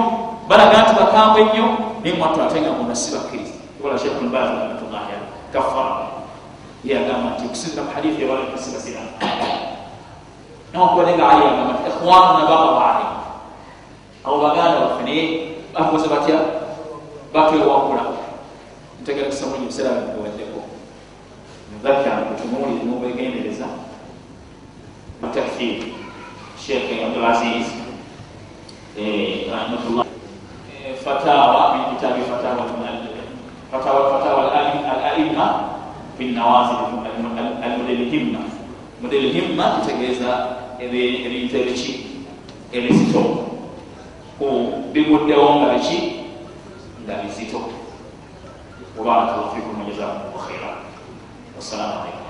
Speaker 1: Balaga nti bakambwe nnyo. Naye mwatu ate nga munda si bakkiriza. Kola shekh lbaz rahmatullahi kafara yagamba nti okusinzira mu hadithi ewalasibasira nokubalenga ali yagamba nti ikhwanuna bagaba alayhi abo baganda baffe naye bakoze batya batwewakula ntegera kusamunyi ebiseera bikuweddeko mudhakara kutumuli mubegendereza matakfiri shekh abdulaziz fatawa min kitabi fatawa فتاوى فتاوى الائمه في النوازل الموديل الهمه موديل الهمه kitegeeza ebintu ebiki ebizito ku biguddewo nga biki nga bizito وبارك الله فيكم وجزاكم الله خيرا والسلام عليكم